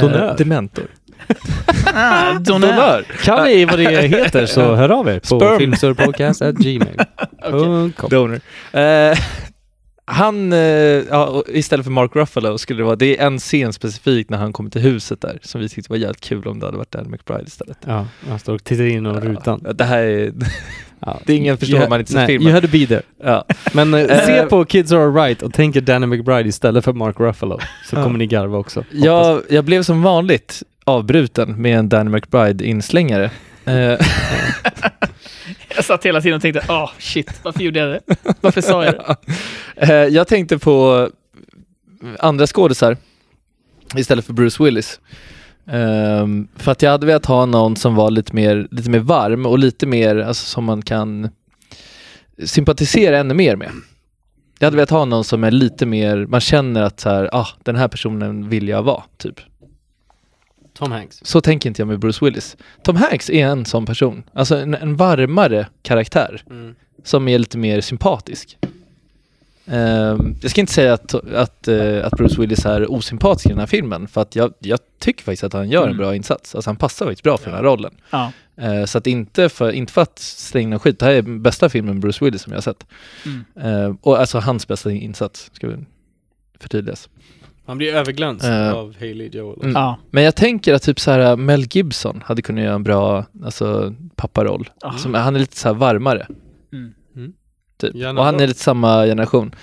Donör. dementor. Ah, [laughs] Donör. Kan ni vad det heter så [laughs] hör av er på filmsurpodcast.gmail.com [laughs] Donor. Eh, han, eh, ja, istället för Mark Ruffalo skulle det vara, det är en scen specifikt när han kommer till huset där som vi tyckte var jävligt kul om det hade varit Dan McBride istället. Ja, han står och tittar in genom rutan. Ja, det här är, Ja. det är ingen förstår om man inte nej, filmen. You had to be there. ja. Men eh, se på Kids Are Alright och tänk er Danny McBride istället för Mark Ruffalo. Så kommer ni garva också. hoppas. jag, jag blev som vanligt avbruten med en Dan McBride-inslängare. [laughs] Eh, Jag satt hela tiden och tänkte, åh shit, varför gjorde jag det? Varför sa jag det? [laughs] Eh, jag tänkte på andra skådisar istället för Bruce Willis. Ehm, för att jag hade velat ha någon som var lite mer, lite mer varm och lite mer, alltså som man kan sympatisera ännu mer med. Jag hade velat ha någon som är lite mer, man känner att så här, ah, den här personen vill jag vara, typ. Tom Hanks. Så tänker inte jag med Bruce Willis. Tom Hanks är en sån person, alltså en, en varmare karaktär som är lite mer sympatisk. Ehm, jag ska inte säga att, att, eh, att Bruce Willis är osympatisk i den här filmen, för att jag, jag tycker faktiskt att han gör en Mm. bra insats. Alltså han passar faktiskt bra för den här rollen. Ja. Eh, så att inte för, inte för att slänga någon skit, det här är bästa filmen Bruce Willis som jag har sett. Mm. Eh, och alltså hans bästa insats, ska vi förtydligas. Han blir överglänst Eh, av Haley Joel. mm. Ja. Men jag tänker att typ så här Mel Gibson hade kunnat göra en bra alltså, papparoll. Som, han är lite så här varmare. Mm. Typ. Gärna Och han är lite samma generation.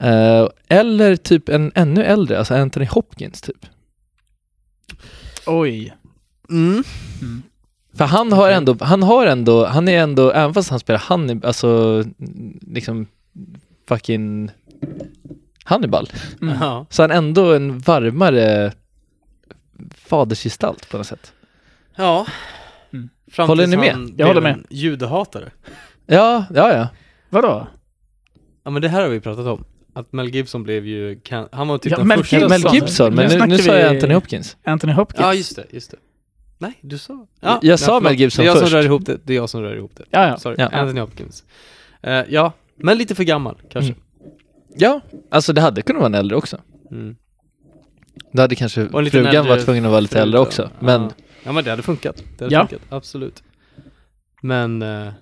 Eh, eller typ en ännu äldre, alltså Anthony Hopkins typ. Oj. Mm. Mm. För han har ändå, han har ändå, han är ändå, även fast han spelar Hannibal, alltså liksom fucking Hannibal, Mm. Ja. så han ändå en varmare fadersgestalt på något sätt. ja. Mm. Fram Håller ni med? Jag håller med. Judehatare. Ja, ja, ja. Vadå? Ja men det här har vi pratat om. Att Mel Gibson blev ju, kan, han var typ Ja, den Mel första. Gibson. Mel Gibson, men Nu nu, sa jag Anthony Hopkins. Anthony Hopkins? Ja just det, just det. Nej, du sa... Jag sa förlåt. Mel Gibson Det är jag först. som rör ihop det. Det är jag som rör ihop det. Ja, ja. Sorry. Ja. Anthony Hopkins. Eh, ja, men lite för gammal kanske. Mm. Ja, alltså det hade kunnat vara en äldre också. Mm. Det hade kanske Och en liten frugan äldre varit tvungen att vara lite äldre då. också. Men Ja. ja men det hade funkat. Det hade Ja. funkat, absolut. Men, eh,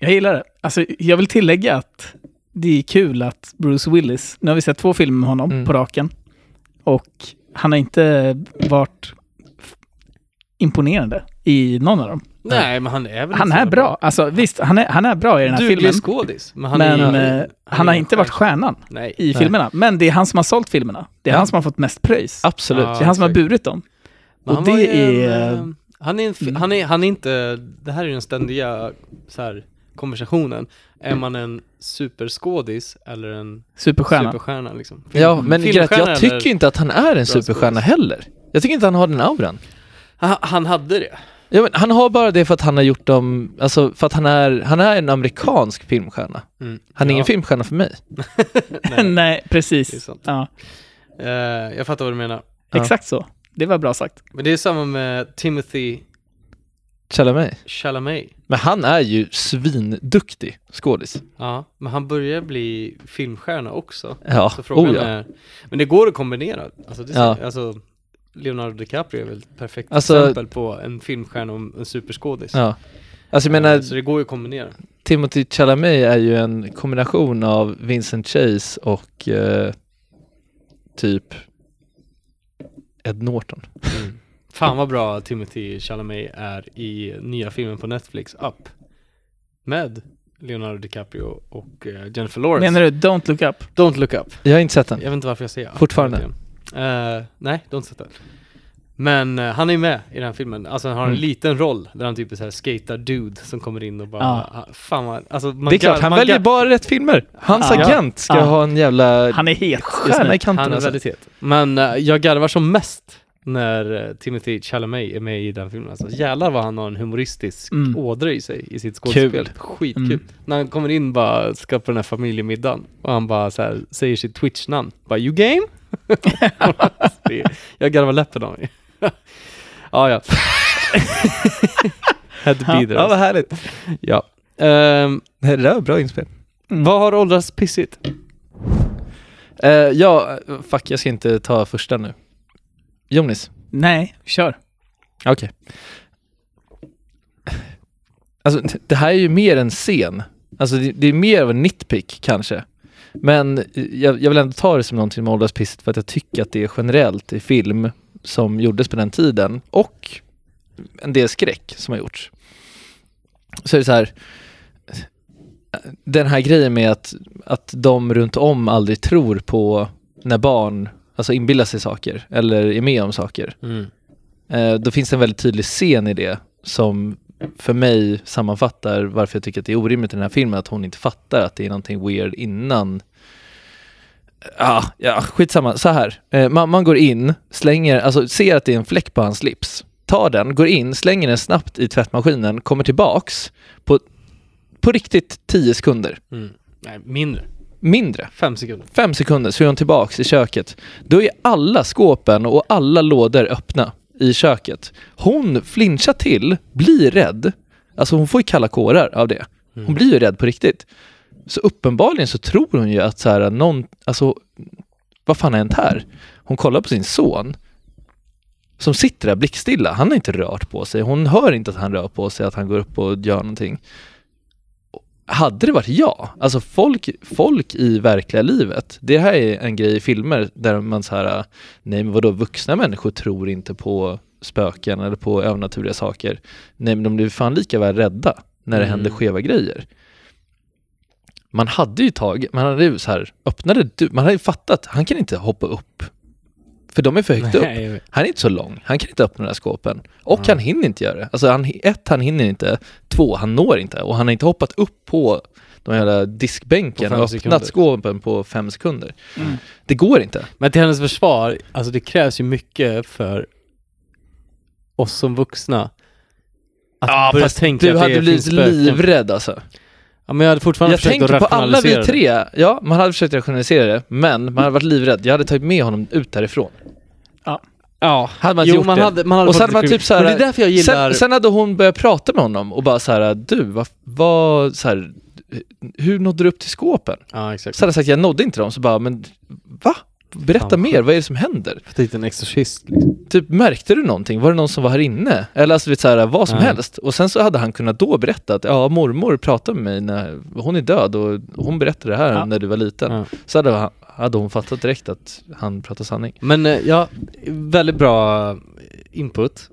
Jag gillar det. Alltså, jag vill tillägga att det är kul att Bruce Willis, nu har vi sett två filmer med honom Mm. på raken, och han har inte varit f- imponerande i någon av dem. Nej, men han är väl Han är jävla bra. Alltså visst, han är, han är bra i den här Duglig filmen. skådis. Men han, men är, eh, han har inte varit stjärnan Nej. i filmerna. Men det är han som har sålt filmerna. Det är Ja. han som har fått mest pröjs. Absolut. Ja. det är han som har burit dem. Men Och det en, är- eh, han, är en, Mm. han, är, han är inte, det här är den ständiga så här, konversationen. Är man en superskådis eller en Superstjärna. superstjärna liksom? Film- Ja, men Gret, jag tycker inte att han är en skådis. superstjärna heller. Jag tycker inte han har den auran. Han, han hade det. Ja, men han har bara det för att han har gjort dem, alltså för att han är, han är en amerikansk filmstjärna. Mm. Han är Ja. ingen filmstjärna för mig. [laughs] Nej. Nej, precis. Ja, Eh, jag fattar vad du menar. Ja. exakt så. Det var bra sagt. Men det är samma med Timothy Chalamet. Chalamet. Men han är ju svinduktig skådis. Ja, men han börjar bli filmstjärna också. Ja, Så frågan oh ja. är, men det går att kombinera. Alltså, det, Ja. alltså Leonardo DiCaprio är väl ett perfekt Alltså- exempel på en filmstjärna och en superskådis. Ja. Alltså jag menar, Så det går ju att kombinera. Timothy Chalamet är ju en kombination av Vincent Chase och eh, typ Ed Norton. Fan vad bra Timothy Chalamet är i nya filmen på Netflix, Up. Med Leonardo DiCaprio och eh, Jennifer Lawrence. Menar du Don't Look Up? Don't look up. Jag har inte sett den. Jag vet inte varför jag säger Fortfarande? Hela tiden. Eh, nej, don't set that. Men eh, han är med i den här filmen, alltså han har en Mm. liten roll där han typ är såhär skater dude som kommer in och bara, Ja. ah, fan vad, alltså man Det är klart, han väljer gar- bara rätt filmer. Hans Ja. agent ska Ja. ha en jävla Han är het. stjärna i kanten Han är alltså. väldigt het. Men eh, jag garvar som mest när Timothy Chalamet är med i den filmen. Alltså jävlar vad han har en humoristisk Mm. ådra i sig i sitt skådespel. Skitkul. Mm. När han kommer in bara ska på den här familjemiddagen och han bara så här, säger sitt Twitch-namn. Bara you game? Jag garvar läppen av mig. ja, ja. Had to be Ja. there. Ja, vad härligt. ja. Ehm, Det där var bra inspel. vad har åldrats pissigt? Eh, ja, fuck jag ska inte ta första nu. Jonis, Nej, kör. okej. Alltså det- det här är ju mer en scen. Alltså det, det är mer av en nitpick kanske. Men jag, jag vill ändå ta det som någonting med ålderspissigt för att jag tycker att det är generellt i film som gjordes på den tiden och en del skräck som har gjorts. Så är det så här, den här grejen med att, att de runt om aldrig tror på när barn alltså inbillar sig saker eller är med om saker. Eh, då finns det en väldigt tydlig scen i det som för mig sammanfattar varför jag tycker att det är orimligt i den här filmen att hon inte fattar att det är någonting weird innan Ja, ja skitsamma. Så här. Eh, mamman går in, slänger, alltså ser att det är en fläck på hans slips. Tar den, går in, slänger den snabbt i tvättmaskinen, kommer tillbaks på, på riktigt 10 sekunder. Mm. Nej, mindre. Mindre. Fem sekunder. Fem sekunder så är hon tillbaks i köket. Då är alla skåpen och alla lådor öppna i köket. Hon flinchar till, blir rädd. Alltså hon får ju kalla kårar av det. Hon blir ju rädd på riktigt. Så uppenbarligen så tror hon ju att så här, någon, alltså vad fan har hänt här? Hon kollar på sin son som sitter där blickstilla. Han har inte rört på sig. Hon hör inte att han rör på sig, att han går upp och gör någonting. Hade det varit jag, alltså folk, folk i verkliga livet, det här är en grej i filmer där man så här, nej men vadå, vuxna människor tror inte på spöken eller på övernaturliga saker. Nej men de blir fan lika väl rädda när det Mm. händer skeva grejer. Man hade ju tagit, man hade ju så här, öppnade, man hade ju fattat, han kan inte hoppa upp. För de är för högt upp. Nej, vet. Han är inte så lång, han kan inte öppna de där skåpen. Och Ja. han hinner inte göra det. Alltså han, ett, han hinner inte. Två, han når inte. Och han har inte hoppat upp på de jävla diskbänken och sekunder. öppnat skåpen på fem sekunder. Mm. Det går inte. Men till hennes försvar, alltså det krävs ju mycket för oss som vuxna att börja tänka du att hade det blivit finns spöken. livrädd alltså. Ja men jag hade fortfarande Jag försökt att tänker på alla vi tre. Ja, man hade försökt rationalisera det, men man hade varit livrädd. Jag hade tagit med honom ut därifrån. Ja, Hade man jo gjort man det. hade, man hade Och så fått hade man typ så här- Men det är därför jag gillar... Sen, sen hade hon börjat prata med honom och bara så här, du, vad, vad så här, hur nådde du upp till skåpen? Ja exakt. Så hade jag sagt, jag nådde inte dem, så bara, men va? Berätta mer, vad är det som händer? Fått hit en exorcist liksom. Typ, märkte du någonting? Var det någon som var här inne? Eller alltså, vet, så här, vad som Nej. helst. Och sen så hade han kunnat då berätta att, ja, mormor pratade med mig när hon är död och hon berättade det här Ja. när du var liten. Ja. Så hade han, hade hon fattat direkt att han pratar sanning. Men eh, ja, väldigt bra input.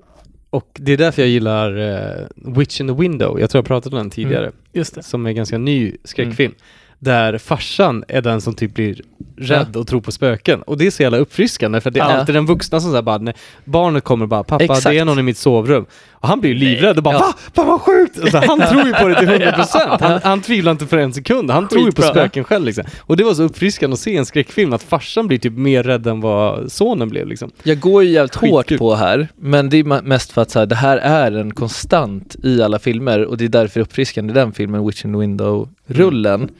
Och det är därför jag gillar eh, Witch in the Window. Jag tror jag pratat om den tidigare. Just det. Som är ganska ny skräckfilm. Där farsan är den som typ blir rädd och tror på spöken. Och det är så jävla uppfriskande för det är Ja. alltid den vuxna som säger bara, när barnet kommer bara pappa Exakt. det är någon i mitt sovrum. Och han blir ju livrädd och bara Ja. va? Fan vad sjukt! Alltså, han tror ju på det till 100%. [laughs] Han, han tvivlar inte för en sekund. Han tror ju på spöken själv liksom. Och det var så uppfriskande att se en skräckfilm att farsan blir typ mer rädd än vad sonen blev liksom. Jag går ju jävligt Skitkul. hårt på här, men det är mest för att så här, det här är en konstant i alla filmer och det är därför uppfriskande i den filmen, Witch in the Window-rullen.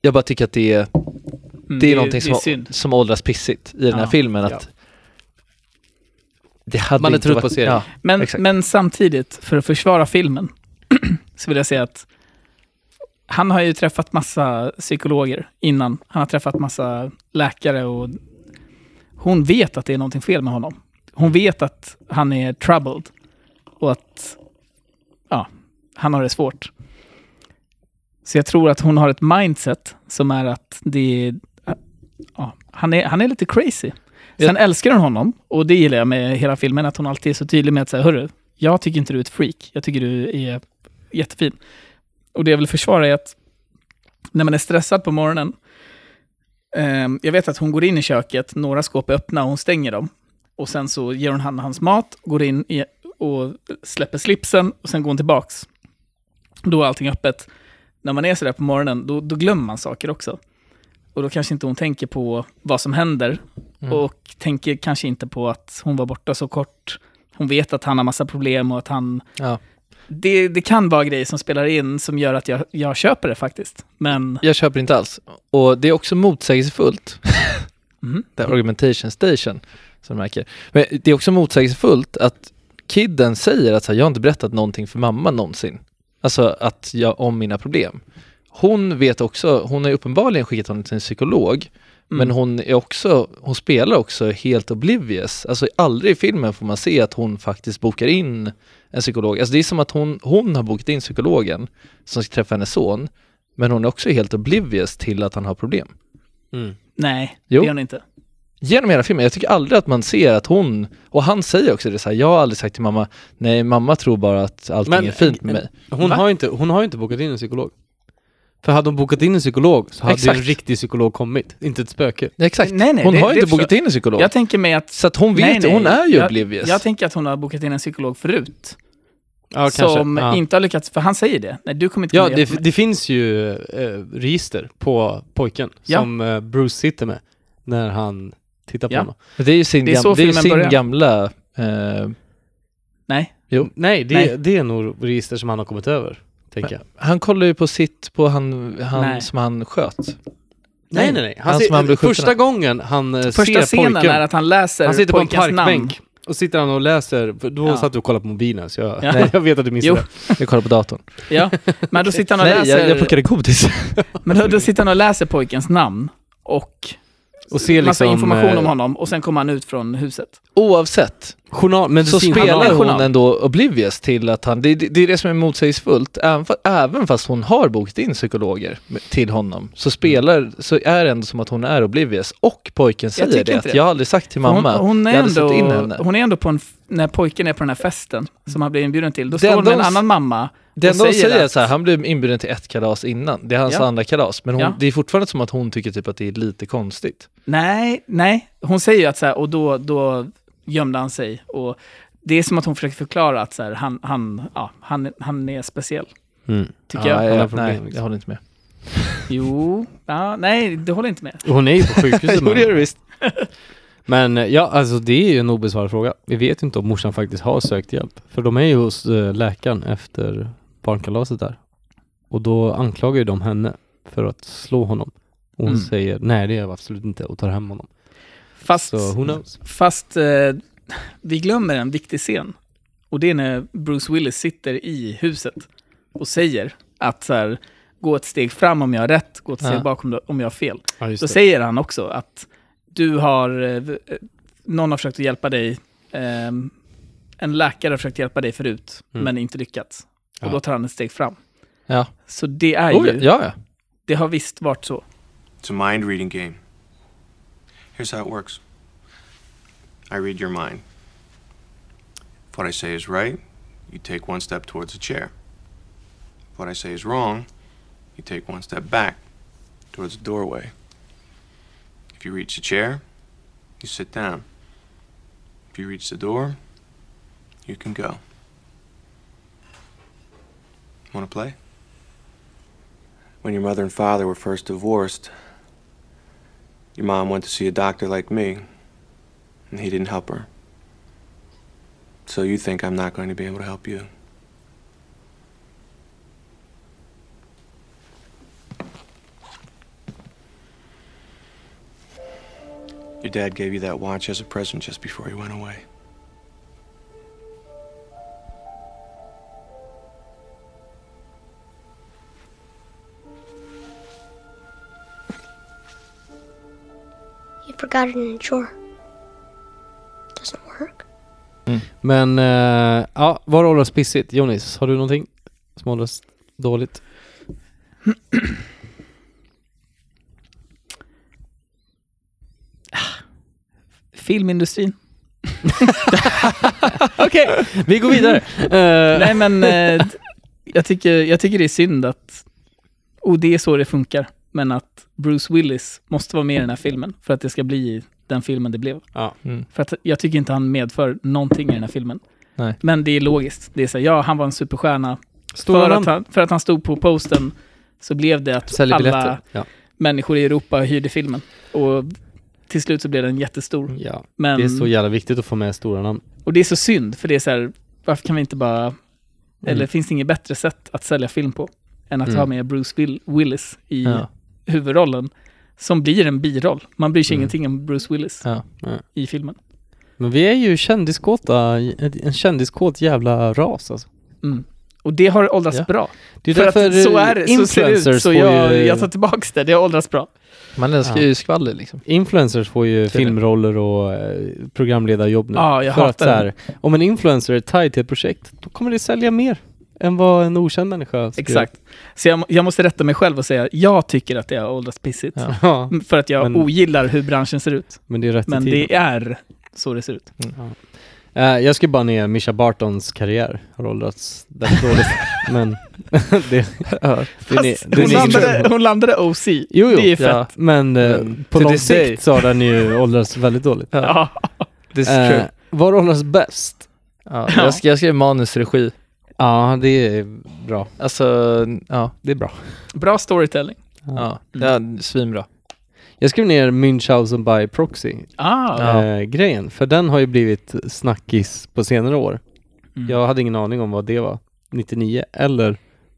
Jag bara tycker att det är, Mm, det är någonting det som, är som åldras pissigt i den här Ja, filmen. Att ja. det hade Man är inte trött på serien. Ja, Men, Exakt. men samtidigt, för att försvara filmen, [clears throat] så vill jag säga att han har ju träffat massa psykologer innan. Han har träffat massa läkare och hon vet att det är någonting fel med honom. Hon vet att han är troubled och att ja, han har det svårt. Så jag tror att hon har ett mindset som är att det är, ja, han, är, han är lite crazy. Sen älskar hon honom och det gillar jag med hela filmen, att hon alltid är så tydlig med att säga, hörru, jag tycker inte du är ett freak, jag tycker du är jättefin. Och det jag vill försvara är att när man är stressad på morgonen, ehm, jag vet att hon går in i köket, några skåp är öppna och hon stänger dem. Och sen så ger hon han hans mat, går in i, och släpper slipsen och sen går hon tillbaks. Då är allting öppet. När man är sådär på morgonen, då, då glömmer man saker också. Och då kanske inte hon tänker på vad som händer. Mm. Och tänker kanske inte på att hon var borta så kort. Hon vet att han har massa problem och att han... Ja. Det, det kan vara grejer som spelar in som gör att jag, jag köper det faktiskt. Men... Jag köper inte alls. Och det är också motsägelsefullt. [laughs] Mhm. Det är argumentation station, som du märker. Men det är också motsägelsefullt att kidden säger att så här, jag har inte berättat någonting för mamma någonsin. Alltså att jag, om mina problem. Hon vet också, hon har ju uppenbarligen skickat honom till en psykolog, men Mm. hon är också, hon spelar också helt oblivious. Alltså aldrig i filmen får man se att hon faktiskt bokar in en psykolog. Alltså det är som att hon, hon har bokat in psykologen som ska träffa hennes son, men hon är också helt oblivious till att han har problem. Nej, Jo. det gör hon inte. Genom hela filmen, jag tycker aldrig att man ser att hon, och han säger också det så här, jag har aldrig sagt till mamma, nej mamma tror bara att allting Men- är fint med mig. Hon Va? har, ju inte, hon har ju inte bokat in en psykolog. För hade hon bokat in en psykolog så hade Exakt. en riktig psykolog kommit, inte ett spöke. Exakt, Nej, nej, hon det- har det inte bokat in en psykolog. Jag tänker mig att... så att hon vet, Nej, nej, hon är ju jag, oblivious. Jag tänker att hon har bokat in en psykolog förut. Ja, som Ja. inte har lyckats, för han säger det. Nej, du kommer inte Ja, det, det finns ju eh, register på pojken Ja. som eh, Bruce sitter med när han tittar på Ja. honom. det är ju sin, Det är gam, det är sin börjar. gamla, eh, Nej. Jo. Nej, det, Nej. det är nog register som han har kommit över, jag. han kollar ju på sitt, på han, han Nej. som han sköt. Nej, nej, nej. Han Han ser, han blev första gången han eh, Första ser scenen pojken, är att han läser han sitter på en pojkens namn. parkbänk och sitter han och läser, då Ja. satt du och kollade på mobilen så jag, Ja. [laughs] jag vet att du missade Jo. det. [laughs] Jag kollar på datorn. Ja, men då sitter han och Nej, läser... jag, jag plockade godis. [laughs] Men då, då sitter han och läser pojkens namn och Och ser massa liksom, information eh, om honom och sen kommer han ut från huset. Oavsett, Journal, så han har spelar hon journal. ändå oblivious till att han, det, det, det är det som är motsägelsefullt, även, fa- även fast hon har bokat in psykologer till honom, så spelar, så är det ändå som att hon är oblivious och pojken säger det, det. jag har aldrig sagt till mamma, hon, hon, är jag hade släppt in ändå, henne. hon är ändå på en, när pojken är på den här festen som han blir inbjuden till, då står hon med en annan mamma Det enda hon säger är att- så här, han blev inbjuden till ett kalas innan, det är hans Ja. andra kalas, men hon, Ja. det är fortfarande som att hon tycker typ att det är lite konstigt. Nej, nej. Hon säger ju att så här, och då, då gömde han sig. Och det är som att hon försöker förklara att så här, han, han, ja, han, han är speciell, Mm. tycker ja, jag. jag, problem, nej, liksom. jag håller inte med. Jo, ja, nej, det håller inte med. Hon är ju på sjukhuset [laughs] Jo, det det honom. visst. [laughs] Men eh, ja, alltså det är ju en obesvarad fråga. Vi vet ju inte om morsan faktiskt har sökt hjälp. För de är ju hos eh, läkaren efter barnkalaset där. Och då anklagar ju de henne för att slå honom. Och hon Mm. säger nej det är jag absolut inte och tar hem honom. Fast, Så who knows? fast eh, vi glömmer en viktig scen. Och det är när Bruce Willis sitter i huset och säger att så här, gå ett steg fram om jag har rätt, gå ett steg Ja. bak om, jag har fel. Ja, just Då säger han också att du har, eh, v- eh, någon har försökt att hjälpa dig, ehm, en läkare har försökt hjälpa dig förut, Mm. men inte lyckats. Och Ja. då tar han ett steg fram. Ja. Så det är Oh, ju, ja, ja. det har visst varit så. It's a mind reading game. Here's how it works I read your mind. If what I say is right, you take one step towards the chair. If what I say is wrong, you take one step back towards the doorway. If you reach the chair, you sit down. If you reach the door, you can go. Want to play? When your mother and father were first divorced, your mom went to see a doctor like me, and he didn't help her. So you think I'm not going to be able to help you? Your dad gave you that watch as a present just before he went away. Forgot it in a drawer. Doesn't work. Men, eh, ja, vad åldras pissigt? Jonis, har du någonting som åldras dåligt? [clears throat] Filmindustrin. [laughs] Okej, vi går vidare. Eh, Nej men d- jag, tycker, jag tycker det är synd att, och det är så det funkar, men att Bruce Willis måste vara med i den här filmen för att det ska bli den filmen det blev. Ja. Mm. För att jag tycker inte han medför någonting i den här filmen. Nej. Men det är logiskt. Det är så här, ja, han var en superstjärna. Stora För namn. att, han, för att han stod på posten så blev det att Säljer alla. Ja. människor i Europa hyrde filmen. Och till slut så blev den jättestor. ja. Men, Det är så jävla viktigt att få med stora namn. och det är så synd, för det är så här, varför kan vi inte bara... Mm. Eller finns det inget bättre sätt att sälja film på än att Mm. ha med Bruce Will, Willis i Ja. Huvudrollen, som blir en biroll. Man bryr sig Mm. ingenting om Bruce Willis Ja. i filmen. Men vi är ju kändiskåta, en kändiskåt jävla ras alltså. Mm. Och det har åldrats Ja. bra. Det är För därför att så är det, så ser det ut. influencers Så får jag, ju, jag tar tillbaks det, det har åldrats bra. Man älskar Ja. ju skvaller liksom. influencers får ju filmroller och eh, programledarjobb nu. Ja, jag För att hatar så här, om en influencer är tied till ett projekt, då kommer det sälja mer än vad en okänd människa skulle Exakt. Så jag, jag måste rätta mig själv och säga, jag tycker att det har åldrats pissigt. Ja. Ja, Mm, För att jag Men- ogillar hur branschen ser ut. men det är rätt Men det är så det ser ut. Eh, jag ska bara ner Misha Bartons karriär, har åldrats väldigt dåligt. [laughs] men [laughs] det, Ja. det, är, Fast det är hon, landade, hon landade OC. Jo, jo. Det är fett. Ja. Men, Men på lång sikt så har den ju åldrats väldigt dåligt. Ja. This is Eh, true. vad åldras bäst? Ja, jag, ska, jag skrev manusregi. Ja, det är bra. Alltså, ja. Det är bra. Bra storytelling. ja. Mm. ja svinbra. Jag skrev ner Münchhausen by proxy Ah, Ja. eh, grejen, för den har ju blivit snackis på senare år. Mm. Jag hade ingen aning om vad det var, 99 eller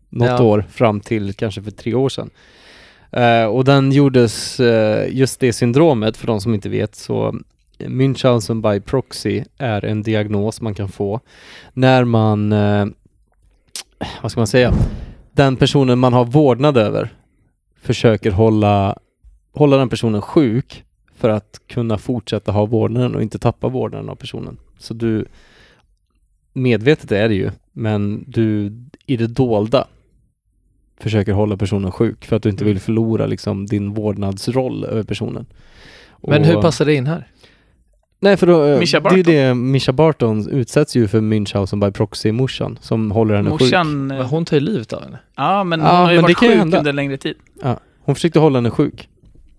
något Ja. år fram till kanske för tre år sedan. Eh, och den gjordes, eh, just det syndromet, för de som inte vet, så Münchhausen by proxy är en diagnos man kan få när man, eh, vad ska man säga, den personen man har vårdnad över försöker hålla, hålla den personen sjuk för att kunna fortsätta ha vårdnaden och inte tappa vårdnaden av personen. Så du, medvetet är det ju, men du i det dolda försöker hålla personen sjuk för att du inte Mm. vill förlora liksom din vårdnadsroll över personen. Men Och- hur passar det in här? Nej för då, eh, Mischa det är ju Barton. det, Mischa Barton utsätts ju för Münchhausen by proxy-morsan som håller henne sjuk. Morsan... eh, Hon tar ju livet av henne. Ja, men Ja, hon har ju varit sjuk under en längre tid. Hon försökte hålla henne sjuk.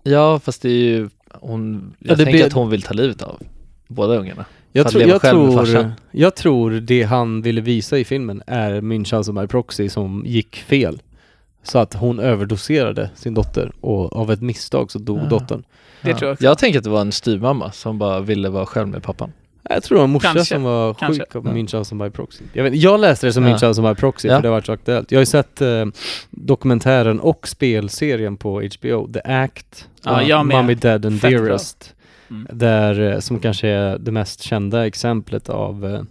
Ja, fast det är ju, hon, jag Ja, tänker blir- att hon vill ta livet av båda ungarna. Jag, leva jag, tror, jag tror det han ville visa i filmen är Münchhausen by proxy som gick fel. Så att hon överdoserade sin dotter och av ett misstag så dog Ja. dottern. Det tror jag också. Jag tänker att det var en styvmamma som bara ville vara själv med pappan. Jag tror det var en morsa Kanske, som var kanske. sjuk av Ja. Münchhausen by proxy. Jag, vet, jag läste det som Ja. Münchhausen by proxy Ja. för det har varit så aktuellt. Jag har ju sett eh, dokumentären och spelserien på HBO, The Act, Ja. Mommy Dead and Fett bra. Dearest. Mm. Där, eh, som kanske är det mest kända exemplet av eh,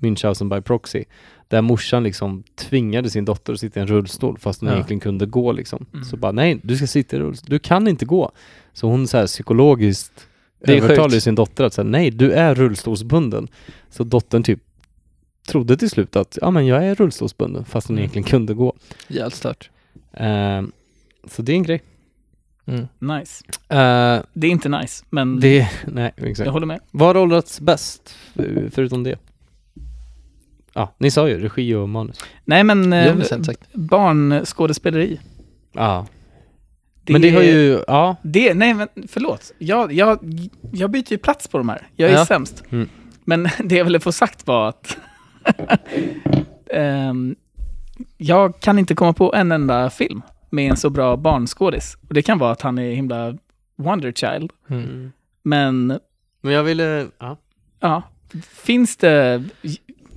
Münchhausen by proxy. Där morsan liksom tvingade sin dotter att sitta i en rullstol fast hon Ja. egentligen kunde gå liksom. Mm. Så bara nej, du ska sitta i rullstol. Du kan inte gå. Så hon så här psykologiskt övertalade sin dotter att säga nej, du är rullstolsbunden. Så dottern typ trodde till slut att ja men jag är rullstolsbunden fast hon Mm. egentligen kunde gå. Jävligt stört. Ehm, så det är en grej. Mm. Nice. Eh, Det är inte nice, men det, nej jag exakt. håller med. Vad har åldrats bäst för- förutom det? Ja, ni sa ju regi och manus. Nej, men eh, barnskådespeleri. Ja. Men det har ju, ja. Det, nej men förlåt. Jag, jag, jag byter ju plats på de här. Jag är Ja. sämst. Mm. Men [laughs] det jag ville få sagt var att [laughs] ehm, jag kan inte komma på en enda film med en så bra barnskådis. Och det kan vara att han är himla wonder child. Mm. Men Men jag ville, ja. ja, finns det...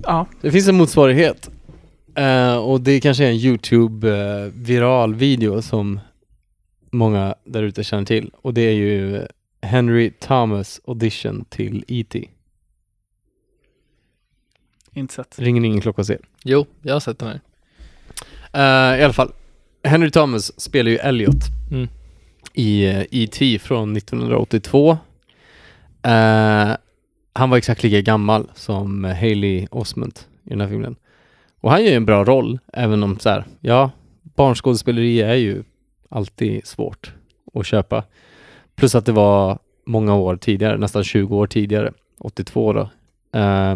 Ja, Det finns en motsvarighet. Eh, och det kanske är en YouTube uh, viral video som många där ute känner till. Och det är ju Henry Thomas audition till E.T. inte sett. Ringer ingen klocka hos er. Jo, jag har sett den här. Eh, I alla fall, Henry Thomas spelar ju Elliot Mm. i uh, E.T. från 1982. Eh, han var exakt lika gammal som uh, Haley Osment i den här filmen. Och han gör ju en bra roll, även om så här, ja, barnskådespeleri är ju alltid svårt att köpa. Plus att det var många år tidigare, nästan 20 år tidigare, 82 då. Eh,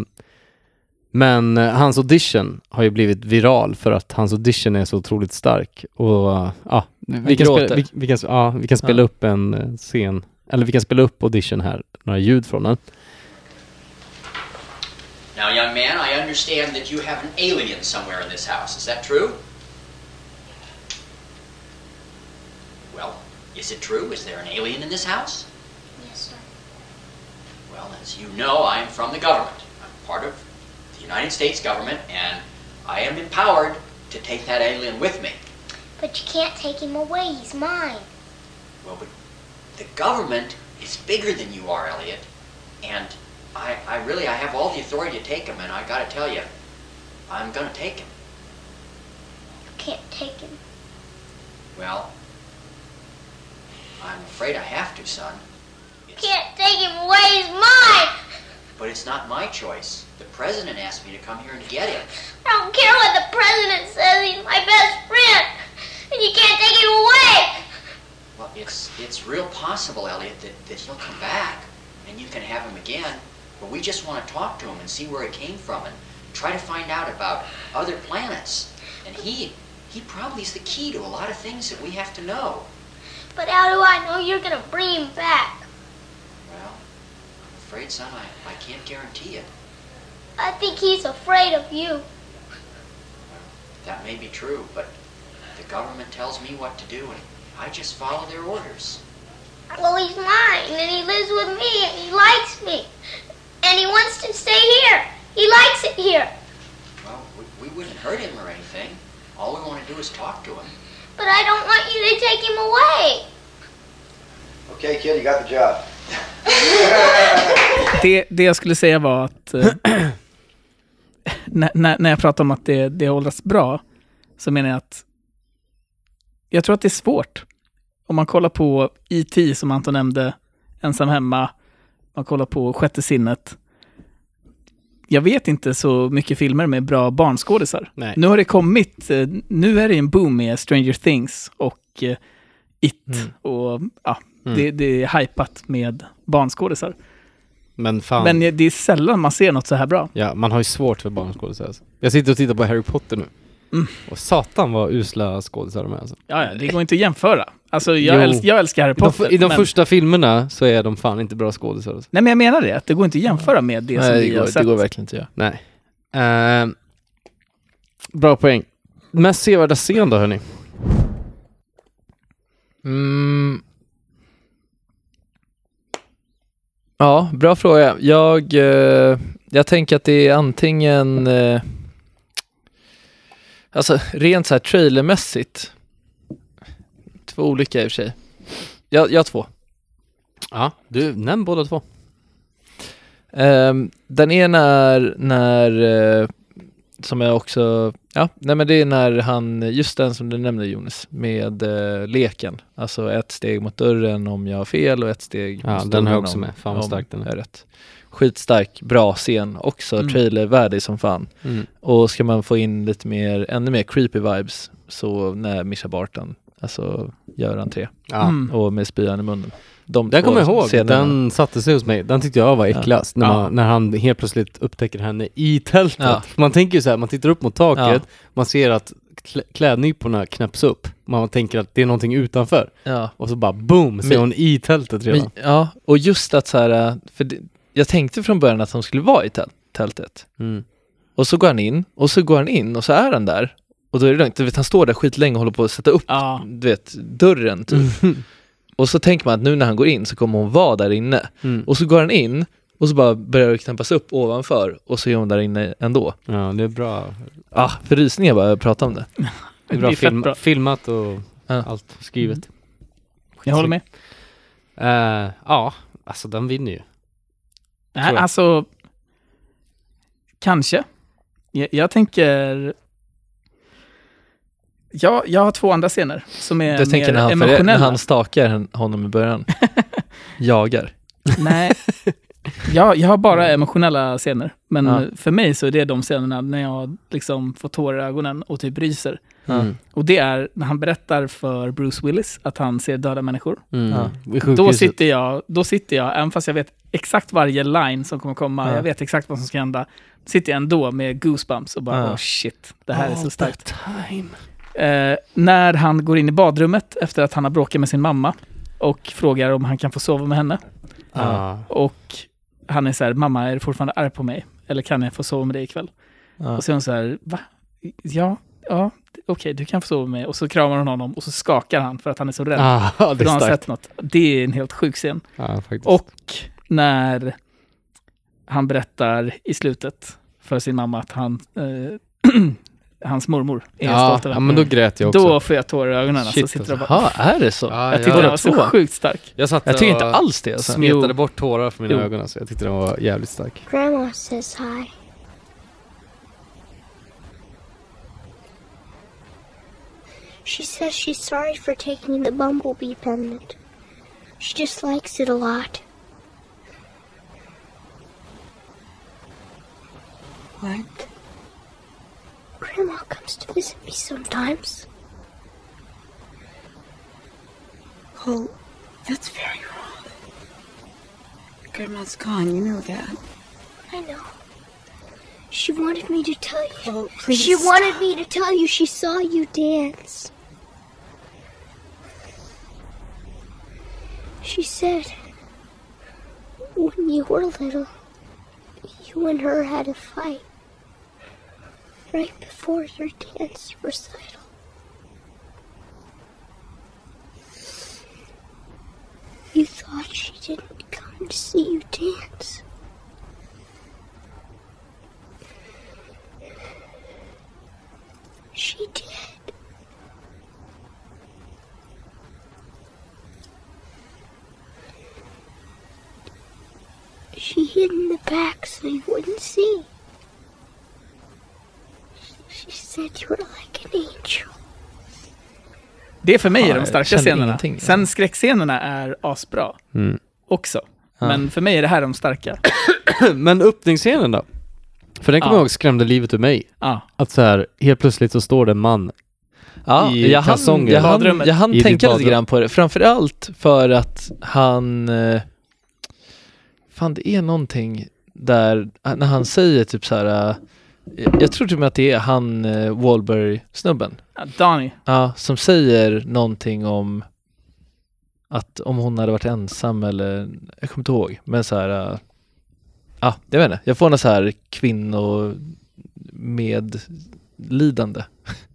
men hans audition har ju blivit viral för att hans audition är så otroligt stark. Och eh, ja, vi kan, spela, vi, vi, kan, ja, vi kan spela Ja. upp en scen, eller vi kan spela upp audition här, några ljud från den. Now, young man, I understand that you have an alien somewhere in this house. Is that true? Well, is it true? Is there an alien in this house? Yes, sir. Well, as you know, I am from the government. I'm part of the United States government, and I am empowered to take that alien with me. But you can't take him away. He's mine. Well, but the government is bigger than you are, Elliot. And I, I really, I have all the authority to take him, and I gotta tell you, I'm gonna take him. You can't take him. Well, I'm afraid I have to, son. You can't take him away. He's mine. but it's not my choice. The president asked me to come here and get him. I don't care what the president says. He's my best friend. And you can't take him away. Well, it's it's real possible, Elliot, that, that he'll come back and you can have him again. But we just want to talk to him and see where it came from and try to find out about other planets. And he he probably is the key to a lot of things that we have to know. But how do I know you're gonna bring him back? Well, I'm afraid, son, I, I can't guarantee it. I think he's afraid of you. That may be true, but the government tells me what to do and I just follow their orders. Well, he's mine, and he lives with me, and he likes me. And he wants to stay here. He likes it here. Well, we, we wouldn't hurt him or anything. All we want to do is talk to him. But I don't want you to take him away. Okay, kid, you got the job. [laughs] Det, det jag skulle säga var att eh, [clears throat] när, när, när jag pratar om att det, det har åldrats bra, så menar jag att jag tror att det är svårt. Om man kollar på E.T. som Anton nämnde, Ensam hemma, man kollar på Sjätte sinnet. Jag vet inte så mycket filmer med bra barnskådisar. Nej. Nu har det kommit, eh, nu är det en boom med Stranger Things och eh, It. Mm. Och ja, Mm. det, det är hypat med barnskådisar. Men fan, Men det är sällan man ser något så här bra. ja, man har ju svårt för barnskådisar. Alltså. Jag sitter och tittar på Harry Potter nu. Mm. Och satan vad usla skådisar de är alltså. Ja, ja, det går inte att jämföra. Alltså, jag, Jo. älsk, jag älskar Harry I de, Potter. I de men, första filmerna så är de fan inte bra skådisar. Alltså. Nej, men jag menar det. Att det går inte att jämföra med det som Nej, vi det har sett. det går verkligen inte att göra. Nej. Eh, bra poäng. Mest sevärda scen då hörni? Mm. Ja, bra fråga. Jag, eh, jag tänker att det är antingen, eh, alltså rent så här trailermässigt, två olika i och för sig. Jag, jag har två. Ja, du, nämn båda två. Ehm, den ena är när, eh, som jag också, ja, nej men det är när han, just den som du nämnde Jonas, med eh, leken. Alltså ett steg mot dörren om jag har fel och ett steg Ja, mot den har jag dörren också om- med. Fan vad stark den är. rätt. Skitstark, bra scen, också Mm. trailervärdig som fan. Mm. Och ska man få in lite mer, ännu mer creepy vibes så när Mischa Barton alltså gör entré Ja. Mm. och med spyan i munnen. De Den kommer jag ihåg, scenerna. den satte sig hos mig. Den tyckte jag var äckligast. När, Ja. man, när han helt plötsligt upptäcker henne i tältet. Ja. Man tänker ju så här, man tittar upp mot taket, man ser att klä- klädnyporna knäpps upp. Man tänker att det är någonting utanför. Ja. Och så bara boom, ser Men- hon i tältet redan. Men, ja, och just att så här, för det, jag tänkte från början att de skulle vara i tält, tältet. Mm. Och så går han in, och så går han in och så är han där. Och då är det lugnt, du vet han står där skitlänge och håller på att sätta upp, Ja. du vet, dörren typ. Mm. Och så tänker man att nu när han går in så kommer hon vara där inne. Mm. Och så går han in, och så bara börjar det knäppas upp ovanför, och så är hon där inne ändå. Ja, det är bra. Ah, för rysningar bara jag pratar om det. Det är bra, Det är fett film, bra. filmat och Ja. allt skrivet. Jag håller med. Eh, ja, alltså den vinner ju. Nej, alltså, kanske. Jag, jag tänker... Ja, jag har två andra scener som är Jag tänker mer när han, emotionella. när han stakar honom i början. [laughs] Jagar. Nej, ja, jag har bara emotionella scener. Men Ja. för mig så är det de scenerna när jag liksom får tårar i ögonen och typ ryser. Mm. Och det är när han berättar för Bruce Willis att han ser döda människor. Mm. Ja. Då sitter, jag, då sitter jag, även fast jag vet exakt varje line som kommer komma, Ja. jag vet exakt vad som ska hända, sitter jag ändå med goosebumps och bara Ja. oh shit, det här är så starkt. time. Eh, när han går in i badrummet efter att han har bråkat med sin mamma och frågar om han kan få sova med henne. Ja. Och han är så här, mamma är du fortfarande arg på mig? Eller kan jag få sova med dig ikväll? Ja. Och så är hon så här, va? Ja, ja, okej, du kan få sova med mig. Och så kramar hon honom och så skakar han för att han är så rädd. Ah, [laughs] för det har sett något. Det är en helt sjuk scen. Faktiskt. Och när han berättar i slutet för sin mamma att han, eh, [clears throat] hans mormor är ja, stolt över ja, men då grät jag också. Då får jag tårar i ögonen. Alltså, Shit, sitter och alltså. bara, är det så? Ja, jag tyckte ja. den var så sjukt stark. Jag, satt Jag tycker inte alls det. Alltså. Smetade bort tårar från mina Jo. ögon. Alltså. Jag tyckte den var jävligt stark. Grandma says hi. She says she's sorry for taking the bumblebee pendant. She just likes it a lot. What? Grandma comes to visit me sometimes. Oh, that's very wrong. Grandma's gone, you know that. I know. She wanted me to tell you. Oh, please. She wanted me to tell you she saw you dance. She said, when you were little, you and her had a fight right before your dance recital. You thought she didn't come to see you dance. She did. She hid in the back so you wouldn't see. Det för mig Ja, är de starka scenerna. ingenting. Sen skräckscenerna är asbra Mm. också. Ja. Men för mig är det här de starka. [coughs] Men öppningsscenen då? För den kommer Ja. jag ihåg skrämde livet ur mig. Ja. Att så här, helt plötsligt så står det en man. Ja, i jag kalsonger. jag hann, jag hann tänka lite grann på det. Framförallt för att han... eh, Fan, det är någonting där, eh, när han säger typ så här... eh, Jag tror typ att det är han uh, Wahlberg-snubben. Ja, Donny. Ja, som säger någonting om att om hon hade varit ensam eller, jag kommer inte ihåg, men så här, äh, ja, jag vet inte, jag får något så här kvinno medlidande.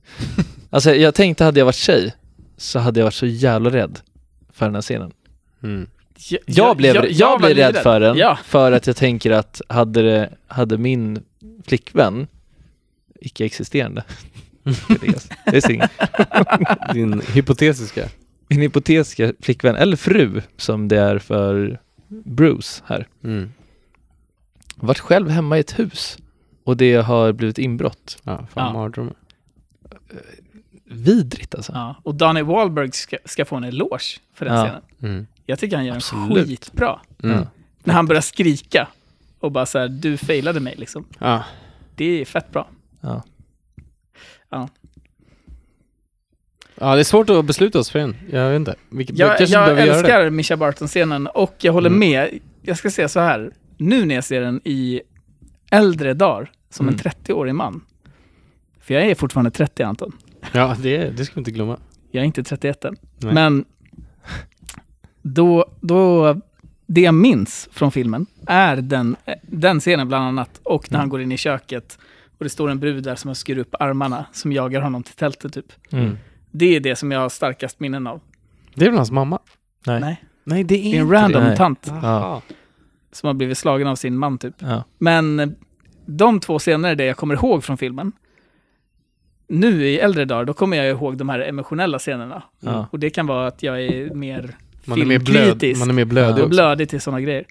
[laughs] alltså jag tänkte hade jag varit tjej så hade jag varit så jävla rädd för den här scenen. Mm. Jag, Jag, blev, jag, var blev rädd livrädd. för den Ja. för att jag tänker att hade, det, hade min flickvän, icke-existerande, det är sing, [laughs] Din hypotetiska. min hypotetiska flickvän, eller fru som det är för Bruce här, Mm. varit själv hemma i ett hus och det har blivit inbrott. Ja, fan Ja. Vidrigt alltså. Ja, och Donny Wahlberg ska, ska få en eloge för den Ja. scenen. Mm. Jag tycker han gör Absolut. en skitbra. Mm. När han börjar skrika och bara så här, du failade mig liksom. Ja. Det är fett bra. Ja. Ja. Ja, det är svårt att besluta oss för en. Jag vet inte. Vi, vi Jag, kanske jag älskar Mischa Barton-scenen och jag håller Mm. med. Jag ska säga så här. Nu när jag ser den i äldre dagar, som Mm. en 30-årig man. För jag är fortfarande 30 Anton. Ja, det, det ska vi inte glömma. Jag är inte 31 än. Nej. Men då, då, det jag minns från filmen är den, den scenen bland annat. Och när han går in i köket och det står en brud där som har skurit upp armarna som jagar honom till tältet typ. Mm. Det är det som jag har starkast minnen av. Det är väl hans mamma? Nej. Nej. Nej, det är, Det är en random Nej. tant Ja. som har blivit slagen av sin man typ. Ja. Men eh, de två scener är det jag kommer ihåg från filmen. Nu i äldre dagar, då kommer jag ihåg de här emotionella scenerna. Ja. Och det kan vara att jag är mer Man är mer blöd. filmkritisk Man är mer blödig och också. blödig till sådana grejer.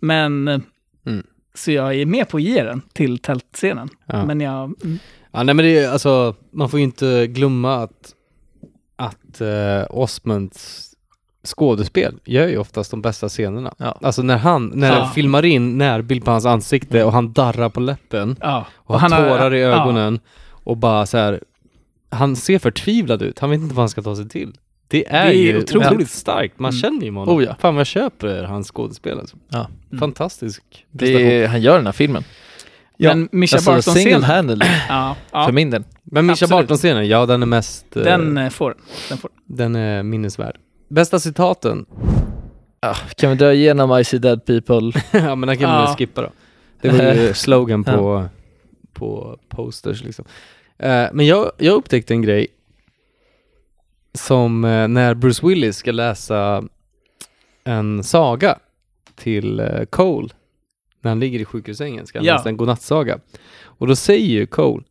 Men, eh, Mm. så jag är med på att ge den till tältscenen. Ja. Men jag, mm, Ja, nej men det är alltså, man får ju inte glömma att, att uh, Osmonds skådespel gör ju oftast de bästa scenerna. Ja. Alltså när han, när Ja. filmar in närbild på hans ansikte och han darrar på läppen ja. och, han har tårar i ja. ögonen och bara så här. han ser förtvivlad ut, han vet inte vad han ska ta sig till. Det är, Det är ju otroligt. otroligt, starkt, man Mm. känner ju honom. Oh ja. Fan vad jag köper hans skådespel alltså. Ja. Mm. Fantastisk Det är, han gör den här filmen. Men Mischa Alltså Barton-scenen, ja, ja, för min del. Men Mischa. Barton-scenen, ja den är mest, eh, den eh, får den. får. den är minnesvärd. Bästa citaten? Ah, kan vi dra igenom I see dead people? [laughs] ja men den kan vi Ja. väl skippa då. Det var ju [laughs] slogan på, på posters liksom. Eh, men jag, jag upptäckte en grej som eh, när Bruce Willis ska läsa en saga till eh, Cole när han ligger i sjukhussängen ska han Ja. läsa en godnattsaga. Och då säger ju Cole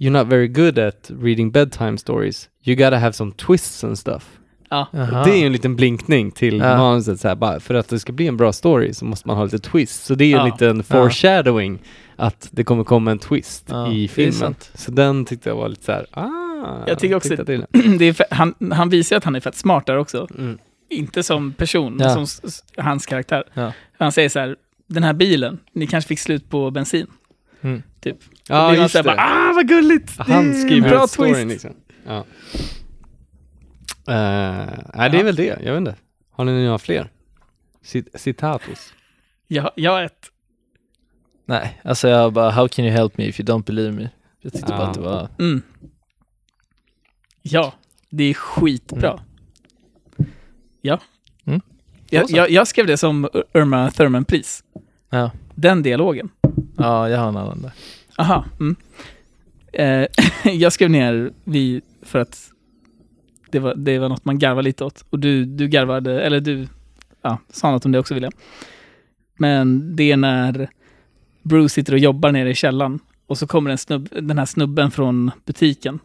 You're not very good at reading bedtime stories. You gotta have some twists and stuff. Ja. Det är ju en liten blinkning till Ja. manuset så här, bara för att det ska bli en bra story så måste man ha lite twist. Så det är ju en Ja. liten foreshadowing att det kommer komma en twist Ja, i filmen. Så den tyckte jag var lite så här, ah. Jag tycker också- den. [clears throat] det är han, han visar att han är fett smart där också. Mm. Inte som person, Ja. men som hans karaktär. Ja. Han säger så här, den här bilen, ni kanske fick slut på bensin. Mm. Typ. Då Ja, man just det. bara, ah vad gulligt! Det Han en skriver bra ut storyn twist. liksom. Ja. Uh, nej, det är Ja. väl det. Jag vet inte. Har ni några fler? Cit- Citatus? Jag, jag har ett. Nej, alltså jag bara, how can you help me if you don't believe me? Jag tyckte bara Ja. att det var... Mm. Ja, det är skitbra. Ja. Mm. Jag, jag, jag skrev det som Irma Thurman-pris. Ja, Den dialogen. ja jag har en annan där. Aha. Mm. Eh, [laughs] jag skrev ner vi för att det var, det var något man garvade lite åt. Och du, du garvade, eller du ja, sa något om det också William. Men det är när Bruce sitter och jobbar nere i källaren och så kommer en snubb, den här snubben från butiken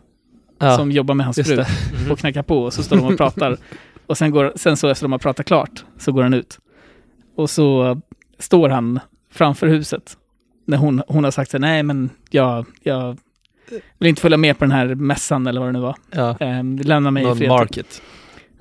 Ja, som jobbar med hans fru det. [laughs] och knackar på och så står de och pratar. [laughs] Och sen, går, sen så efter de har pratat klart så går han ut. Och så står han framför huset. När hon, hon har sagt så nej men jag, jag vill inte följa med på den här mässan eller vad det nu var. Ja, Ehm, lämna mig i någon fred. market.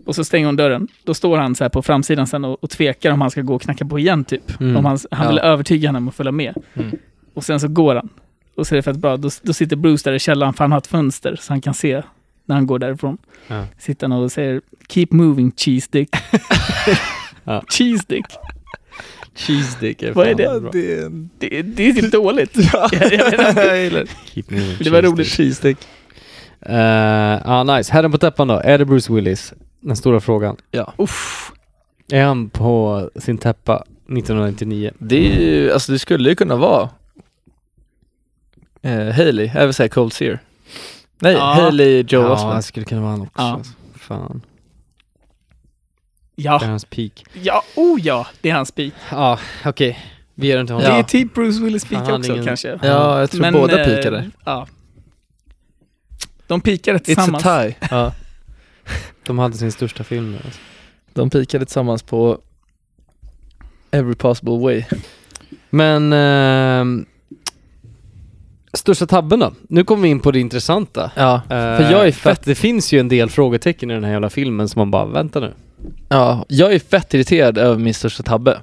Och så stänger hon dörren. Då står han så här på framsidan sen och, och tvekar om han ska gå och knacka på igen typ. Mm. Om han, han vill Ja. övertyga henne om att följa med. Mm. Och sen så går han. Och så är det fett bra. Då, då sitter Bruce där i källaren för han har ett fönster så han kan se när han går därifrån. Ja. Sitter han och säger Keep moving cheese dick. [laughs] Ja. Cheese dick. Cheese dick är Vad är det? Det, det är typ dåligt. [laughs] jag, [laughs] jag vet inte. Keep moving, Det var cheese roligt. dick. Cheese Uh, ja, nice. Herren på täppan då. Är det Bruce Willis? Den stora frågan. Ja. Uff. Är han på sin täppa 1999? Det är ju, alltså det skulle ju kunna vara eh, Haley, jag vill säga Cold Sear. Nej, Ja. Haley Joe ja, Osment. det skulle kunna vara han också. Ja. Alltså. Fan. Det är Ja, hans peak. ja, oh ja, det är hans peak. Ja, okej. Vi ger den till Det honom. är typ Bruce Willis peak också ingen- kanske. Ja, jag tror Men, båda eh, pikade. Ja. De pikade It's a tillsammans. tie. [laughs] Ja. De hade sin största film där. Alltså. De pikade tillsammans på Every possible way. Men... ehm, största tabben då? Nu kommer vi in på det intressanta. Ja, Eh, för jag är fett, det finns ju en del frågetecken i den här jävla filmen som man bara, vänta nu. ja, jag är fett irriterad över min största tabbe.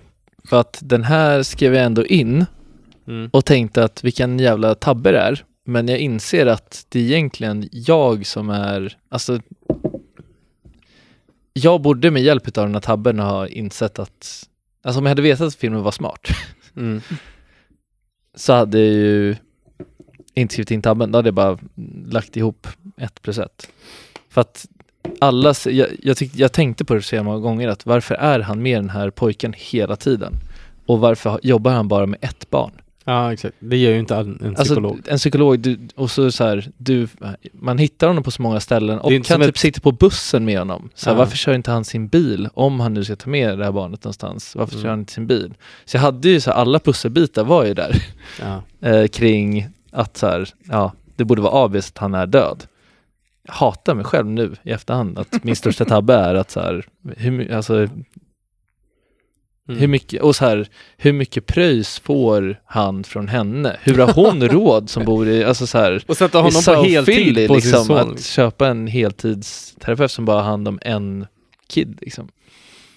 För att den här skrev jag ändå in Mm. och tänkte att vilken jävla tabbe det är. Men jag inser att det är egentligen jag som är, alltså jag borde med hjälp av den här tabben ha insett att, alltså om jag hade vetat att filmen var smart Mm. [laughs] så hade jag ju inte skrivit in tabben, då hade jag bara lagt ihop ett plus ett. För att alla, jag, jag, tyck, jag tänkte på det så många gånger att varför är han med den här pojken hela tiden? Och varför jobbar han bara med ett barn? Ja, exakt. Det gör ju inte en, en psykolog. Alltså, en psykolog, du, och så, så här, du, man hittar honom på så många ställen och kan typ ett- sitta på bussen med honom. Så här, Ja. Varför kör inte han sin bil om han nu ska ta med det här barnet någonstans? Varför Mm. kör han inte sin bil? Så jag hade ju så här, alla pusselbitar var ju där ja. [laughs] eh, kring att så här, ja, det borde vara obvious att han är död. Jag hatar mig själv nu i efterhand att [laughs] min största tabbe är att så här, hur, alltså, Mm. hur mycket, och så här, hur mycket pröjs får han från henne? Hur har hon [laughs] råd som bor i, alltså så här, Och sätta det honom på heltid filly, på liksom, sin son. att köpa en heltidsterapeut som bara har hand om en kid liksom.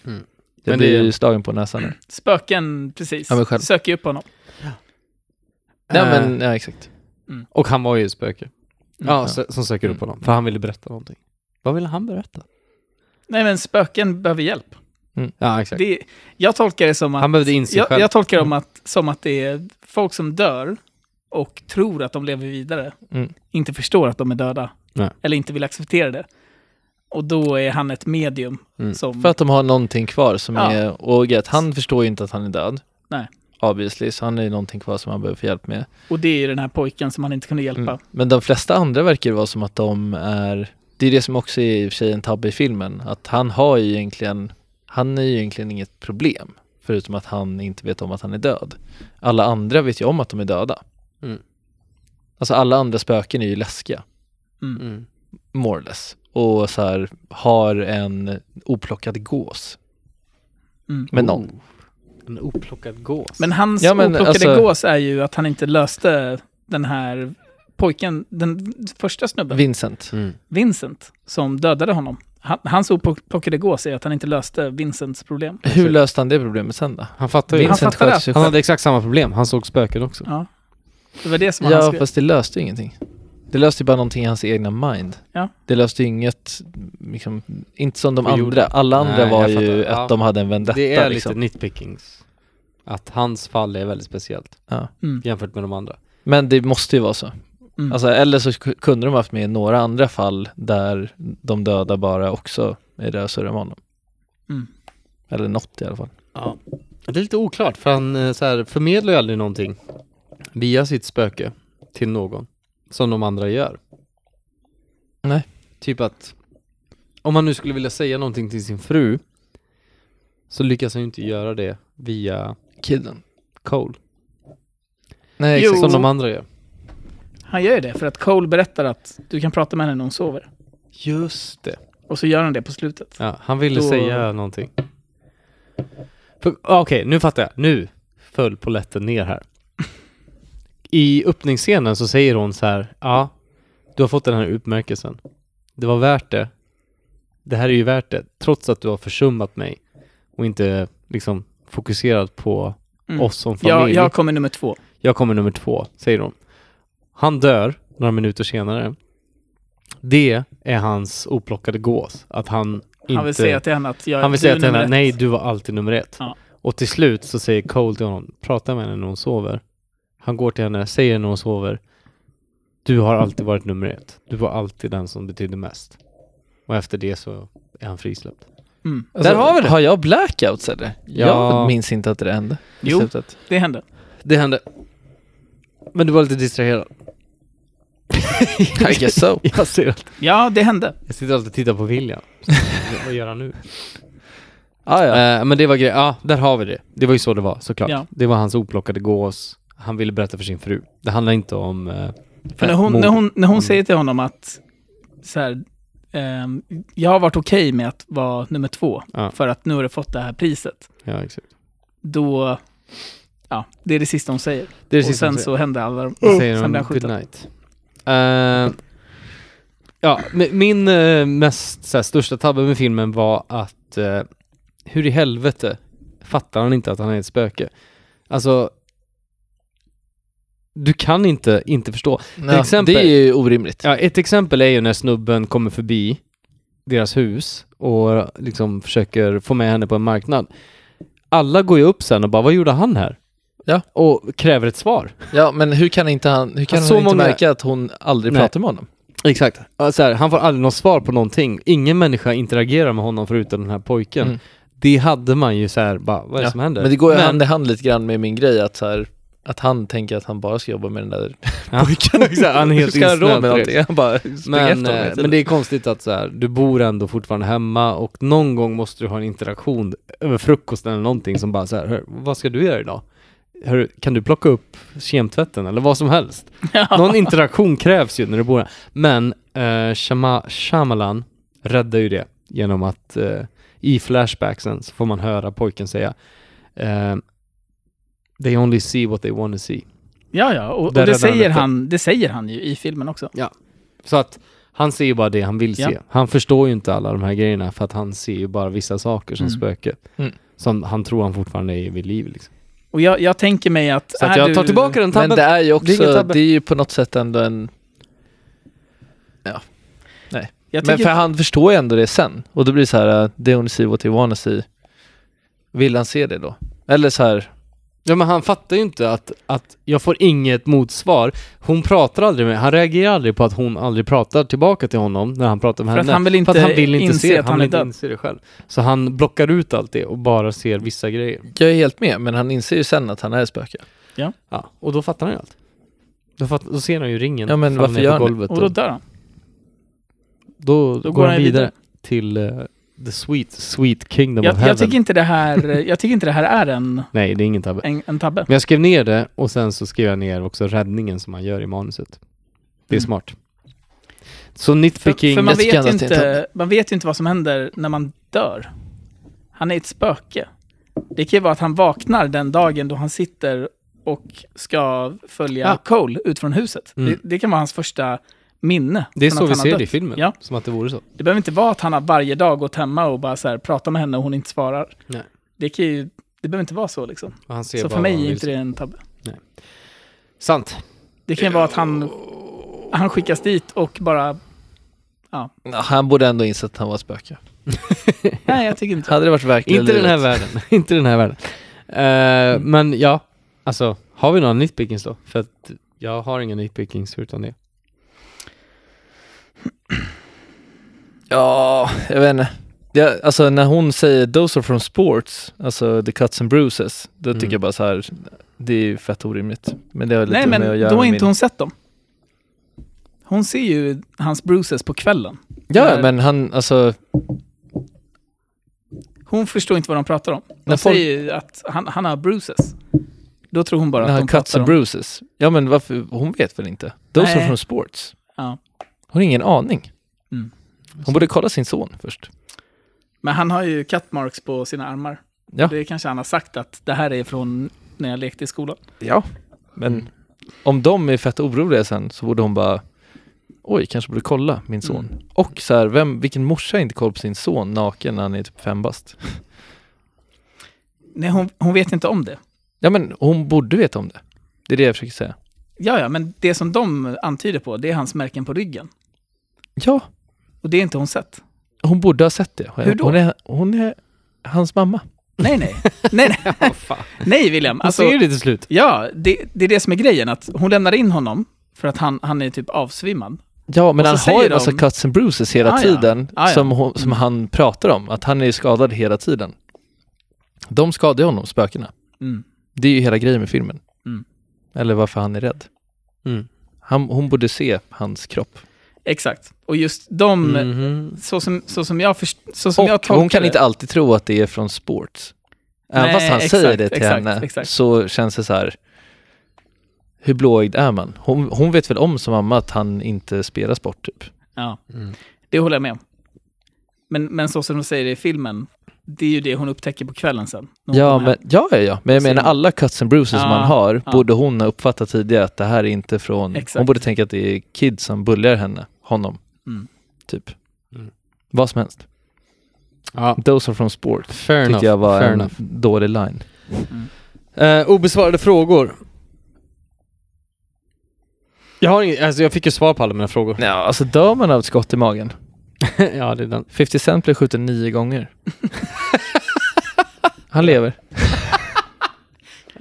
Mm. Jag Men blir det- ju slagen på näsan nu. Spöken, precis. Ja. Söker upp honom. Ja Eh, men, ja exakt. Och han var ju ett spöke. Mm. Ja, så- som söker upp honom. För han ville berätta någonting. Vad ville han berätta? Nej, men spöken behöver hjälp. Ja, exakt. Det, jag tolkar det som att... Han behövde inse jag, själv. jag tolkar det om att, som att det är folk som dör och tror att de lever vidare. Mm. Inte förstår att de är döda. Nej. Eller inte vill acceptera det. Och då är han ett medium Mm. som... För att de har någonting kvar som Ja. är, och att han förstår ju inte att han är död. Nej. Obviously, så han är ju någonting kvar som han behöver få hjälp med. Och det är ju den här pojken som han inte kunde hjälpa. Mm. Men de flesta andra verkar vara som att de är, det är det som också är i och för sig en tabbe i filmen, att han har ju egentligen, han är ju egentligen inget problem. Förutom att han inte vet om att han är död. Alla andra vet ju om att de är döda. Mm. Alltså alla andra spöken är ju läskiga, Mm. Mm. more or less. Och så här, har en oplockad gås Mm. med någon. En oplockad gås. Men hans Ja, men oplockade alltså- gås är ju att han inte löste den här pojken, den första snubben, Vincent. Mm. Vincent, som dödade honom. Han, hans oplockade gås är att han inte löste Vincents problem. Hur löste han det problemet sen då? Han fattar ju. Han Vincent fattade att- sig Han hade exakt samma problem. Han såg spöken också. Ja. Det var det som han Ja, skrev. fast det löste ju ingenting. Det löste ju bara någonting i hans egna mind. Ja. Det löste ju inget, liksom, inte som de andra. Alla andra Nej, var ju fattar. Ja. att de hade en vendetta det är liksom. lite nitpickings. Att hans fall är väldigt speciellt Ja. Mm. jämfört med de andra. Men det måste ju vara så. Mm. Alltså, eller så ku- kunde de haft med några andra fall där de döda bara också är där och surrar med honom. Mm. Eller något i alla fall. Ja. Det är lite oklart för han eh, så här, förmedlar ju aldrig någonting via sitt spöke till någon som de andra gör. Nej. Typ att om han nu skulle vilja säga någonting till sin fru så lyckas han ju inte göra det via Kidden. Cole Nej, exakt. som de andra gör. Han gör ju det för att Cole berättar att du kan prata med henne när hon sover. Just det. Och så gör han det på slutet. Ja, han ville Då- säga någonting. Ah, Okej, nu fattar jag. Nu föll poletten ner här. [laughs] I öppningsscenen så säger hon så här, ja, du har fått den här utmärkelsen. Det var värt det. Det här är ju värt det, trots att du har försummat mig och inte liksom fokuserat på Mm. oss som Jag, familj. jag kommer nummer två. Jag kommer nummer två, säger hon. Han dör några minuter senare. Det är hans oplockade gås. Att han inte... Han vill säga till henne att jag, Han vill säga är till henne, nej du var alltid nummer ett. Ja. Och till slut så säger Cole till honom, prata med henne när hon sover. Han går till henne, säger när hon sover, du har alltid varit nummer ett. Du var alltid den som betydde mest. Och efter det så är han frisläppt. Mm. Alltså, Där har vi det. Har jag blackouts eller? Ja. Jag minns inte att det hände. Jo. slutet. Det hände. Det hände. Men du var lite distraherad. [laughs] I guess so. [laughs] jag ser att Ja, det hände. Jag sitter alltid och tittar på William. Vad gör han nu? Ah, ja. Eh, men det var grejen, ja där har vi det. Det var ju så det var såklart. Ja. Det var hans oplockade gås. Han ville berätta för sin fru. Det handlar inte om... eh, För när hon, mord. när hon, när hon Mm. säger till honom att så här, jag har varit okej med att vara nummer två Ja. för att nu har du fått det här priset. Ja, exakt. Då, ja, det är det sista hon säger. Det är det och sen så händer alla de, Då säger sen blir han night. Eh, ja, min eh, mest så här, största tabbe med filmen var att eh, hur i helvete fattar han inte att han är ett spöke? Alltså du kan inte inte förstå. Ja, exempel- Det är ju orimligt. Ja, ett exempel är ju när snubben kommer förbi deras hus och liksom försöker få med henne på en marknad. Alla går ju upp sen och bara, vad gjorde han här? Ja. Och kräver ett svar. Ja, men hur kan inte han, hur kan Så hon inte många- märka att hon aldrig Nej. pratar med honom? Exakt. Så här, han får aldrig något svar på någonting. Ingen människa interagerar med honom förutom den här pojken. Mm. Det hade man ju så här, bara, vad är det Ja, som händer? Men det går ju hand i hand lite grann med min grej att så här, att han tänker att han bara ska jobba med den där Ja, [laughs] exakt, han är helt ska ha med någonting? Han bara Men, eh, men det är konstigt att så här, du bor ändå fortfarande hemma och någon gång måste du ha en interaktion över frukosten eller någonting som bara så här, "Hör, vad ska du göra idag? Hör, kan du plocka upp kemtvätten eller vad som helst? [laughs] Någon interaktion krävs ju när du bor här. Men eh, Shama, Shyamalan räddar ju det genom att eh, i flashbacksen så får man höra pojken säga eh, They only see what they want to see. Ja, ja, och, och det, säger han, det säger han ju i filmen också. Så att han ser ju bara det han vill se. Ja. Han förstår ju inte alla de här grejerna för att han ser ju bara vissa saker som Mm. spöke. Mm. Som han tror han fortfarande är vid liv liksom. Och jag, jag tänker mig att... Så att jag du, tar tillbaka den tabben. Men det är ju Det är också, det är ju på något sätt ändå en... Jag Men för han förstår ju ändå det sen. Och då blir det så här, uh, they only see what they wanna see. Vill han se det då? Eller så här, Ja men han fattar ju inte att, att jag får inget motsvar. Hon pratar aldrig med, han reagerar aldrig på att hon aldrig pratar tillbaka till honom när han pratar med för att henne. han vill inte, för att han vill inte inse se, att han han vill inte inse det själv. Så han blockar ut allt det och bara ser vissa grejer. jag är helt med, men han inser ju sen att han är spöke. Ja, och då fattar han ju allt. Då, fatt, då ser han ju ringen Ja, men varför gör på han det? golvet. Och då dör han. då, Då går han ju vidare, till eh, the sweet, sweet kingdom of Jag, heaven. jag, tycker inte det här, jag tycker inte det här är en, Nej, det är ingen tabbe. en, en tabbe. Men jag skrev ner det och sen så skrev jag ner också räddningen som han gör i manuset. Det är Mm. smart. Så För, nitpicking... för man, jag tycker vet ju inte, man vet ju inte vad som händer när man dör. Han är ett spöke. Det kan ju vara att han vaknar den dagen då han sitter och ska följa Ja. Cole ut från huset. Mm. Det, det kan vara hans första minne. det är så vi ser dött. det i filmen. Ja. Som att det vore så. Det behöver inte vara att han har varje dag gått hemma och bara så här, pratar med henne och hon inte svarar. Nej. Det, kan ju, det behöver inte vara så liksom. Och han ser Så bara för mig är inte det en tabbe. Sant. Det kan ju vara att han, han skickas dit och bara... Ja, Han borde ändå inse att han var spöke. [laughs] Nej, jag tycker inte Hade det varit verkliga Inte den här världen. [laughs] inte den här världen. Eh, Men ja, alltså har vi några nitpickings då? För att jag har inga nitpickings förutom det. Ja, jag vet inte. Ja, alltså när hon säger those are from sports, alltså the cuts and bruises, då Mm. tycker jag bara så här, det är ju fett orimligt. Men det har lite Nej, med men att göra då har med inte min... hon sett dem. Hon ser ju hans bruises på kvällen. Ja, när- men han, alltså, Hon förstår inte vad de pratar om. De När säger ju att han, han har bruises. Då tror hon bara när att de cuts pratar and om... bruises. Ja, men varför, hon vet väl inte? Those are Nej. from sports. Ja. Hon har ingen aning. Mm. Hon borde kolla sin son först. Men han har ju cut marks på sina armar. Ja. Det kanske han har sagt att det här är från när jag lekte i skolan. Ja. Men om de är fett oroliga sen så borde hon bara Oj, kanske borde kolla min son. Mm. Och så här, vem, vilken morsa har inte koll på sin son naken när han är typ fem bast? Nej, hon, hon vet inte om det. Ja men hon borde veta om det. Det är det jag försöker säga. Ja, ja, men det som de antyder på, det är hans märken på ryggen. Ja, Och det är inte hon sett. hon borde ha sett det. Hur då? Hon är, hon är hans mamma. Nej, nej. nej, nej. [laughs] nej, William. Hon Alltså, ser det till slut. ja, det, det är det som är grejen. Att hon lämnar in honom för att han, han är typ avsvimmad. Ja, men han har ju säger massa de- cuts and bruises hela Ah, ja. tiden Ah, ja. Som, hon, som Mm. han pratar om. Att han är skadad hela tiden. De skadar honom, spökena. Mm. Det är ju hela grejen med filmen. Mm. Eller varför han är rädd. Mm. Han, hon borde se hans kropp. Exakt. Och just de, Mhm. så, som, så som jag först, så som jag tolkar hon kan det- inte alltid tro att det är från sports. Även Nej, fast han exakt, säger det till exakt, henne exakt. så känns det så här. Hur blåögd är man? Hon, hon vet väl om som mamma att han inte spelar sport typ. Ja, Mm. det håller jag med om. Men, men så som de säger i filmen, det är ju det hon upptäcker på kvällen sen. Ja men, ja, ja, ja, men jag menar alla cuts and bruises som Ja, man har ja. borde hon ha uppfattat tidigare att det här är inte från, Exakt. hon borde tänka att det är kids som bullar henne, honom, Mm. typ. Mm. Vad som helst. Ja, Those are from sport. fair Tyckte enough. jag var fair en enough. dålig line. Eh, obesvarade frågor. Jag, har ing- alltså jag fick ju svar på alla mina frågor. Ja, alltså dör man av ett skott i magen? [laughs] ja, det är den. 50 Cent blev skjuten nio gånger. Han lever. [laughs]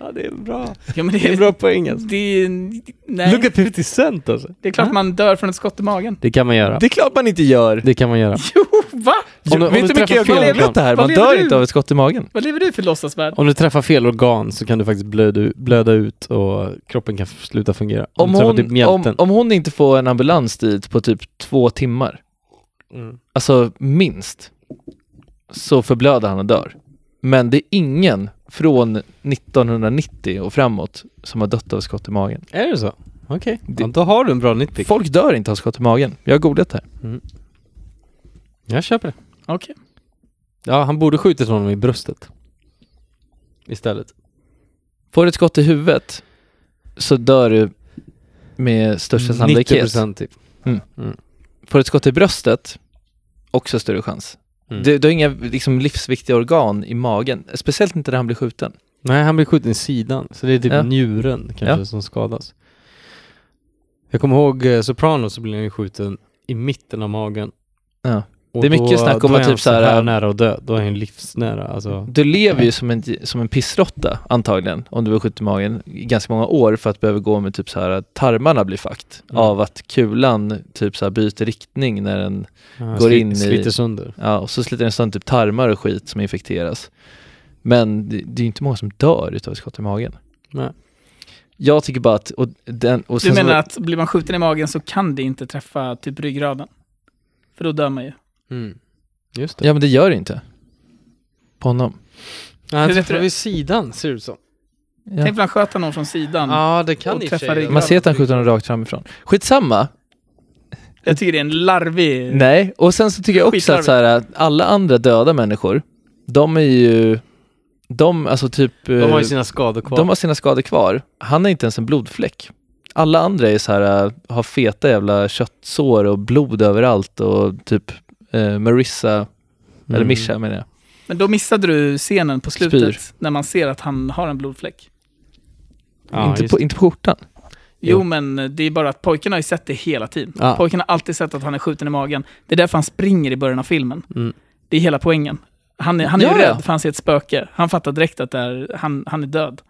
Ja, det är bra. Ja, men Det är en bra poäng alltså. Det är, nej, Look at 50 Cent alltså. det är klart man dör från ett skott i magen. Det kan man göra. Det är klart man inte gör. Det kan man göra. [laughs] Jo, va? Om du- om vet du du hur mycket träffar jag fel har organ. googlat det här? Vad Man lever dör du? inte av ett skott i magen. Vad lever du för låtsasvärld? Om du träffar fel organ så kan du faktiskt blöda, ut- blöda ut och kroppen kan sluta fungera. Om typ hon, mjälten. om, om hon inte får en ambulans dit på typ två timmar, Mm. alltså minst, så förblöder han och dör. Men det är ingen från 1990 och framåt som har dött av skott i magen. Är det så? Okej, Det- ja, då har du en bra nitpick. Folk dör inte av skott i magen. Jag har googlat det här. Jag köper det. Okej. Ja, han borde skjutit honom i bröstet. Istället. Får du ett skott i huvudet så dör du med största sannolikhet. 90% typ. Får ett skott i bröstet, också större chans. Mm. Du, du har inga liksom, livsviktiga organ i magen, speciellt inte när han blir skjuten. Nej, han blir skjuten i sidan. Så det är typ Ja. njuren kanske Ja. som skadas. Jag kommer ihåg eh, Sopranos så blir han ju skjuten i mitten av magen. Ja. Och Det är mycket då, snack om att är typ så här- nära att dö. Då är han livsnära. Alltså. Du lever ju som en, som en pissrotta antagligen, om du blir skjuten i magen, i ganska många år för att behöva gå med typ så här att tarmarna blir fakt Mm. av att kulan typ så här byter riktning när den, Ja, Går sli- in i- Sliter sönder. ja och så sliter den sönder typ tarmar och skit som infekteras. Men det, det är ju inte många som dör utav skott i magen. Nej. Jag tycker bara att, och den, och Du sen så- menar att blir man skjuten i magen så kan det inte träffa typ ryggraden? För då dör man ju. Mm. Just det. Ja men det gör det inte. På honom. Ja, han träffar vid sidan ser det ut som. Ja. Tänk om han sköt någon från sidan. Ja, det kan Och sig. ryggen. Man ser att han skjuter honom rakt framifrån. Skitsamma. Jag tycker det är en larvig... Nej, och sen så tycker jag också att så här, att alla andra döda människor, de är ju, de, alltså typ, De har ju eh, sina skador kvar. de har sina skador kvar. Han har inte ens en blodfläck. Alla andra är så här, äh, har feta jävla köttsår och blod överallt och typ eh, Marissa, eller Mm. Mischa menar jag. Men då missade du scenen på slutet Spyr. när man ser att han har en blodfläck. Ja, inte, på, inte på skjortan. Jo, Jo. men det är bara att pojken har ju sett det hela tiden. Ja. Pojken har alltid sett att han är skjuten i magen. Det är därför han springer i början av filmen. Mm. Det är hela poängen. Han är, han är Ja, rädd för han ser ett spöke. Han fattar direkt att det är, han, han är död.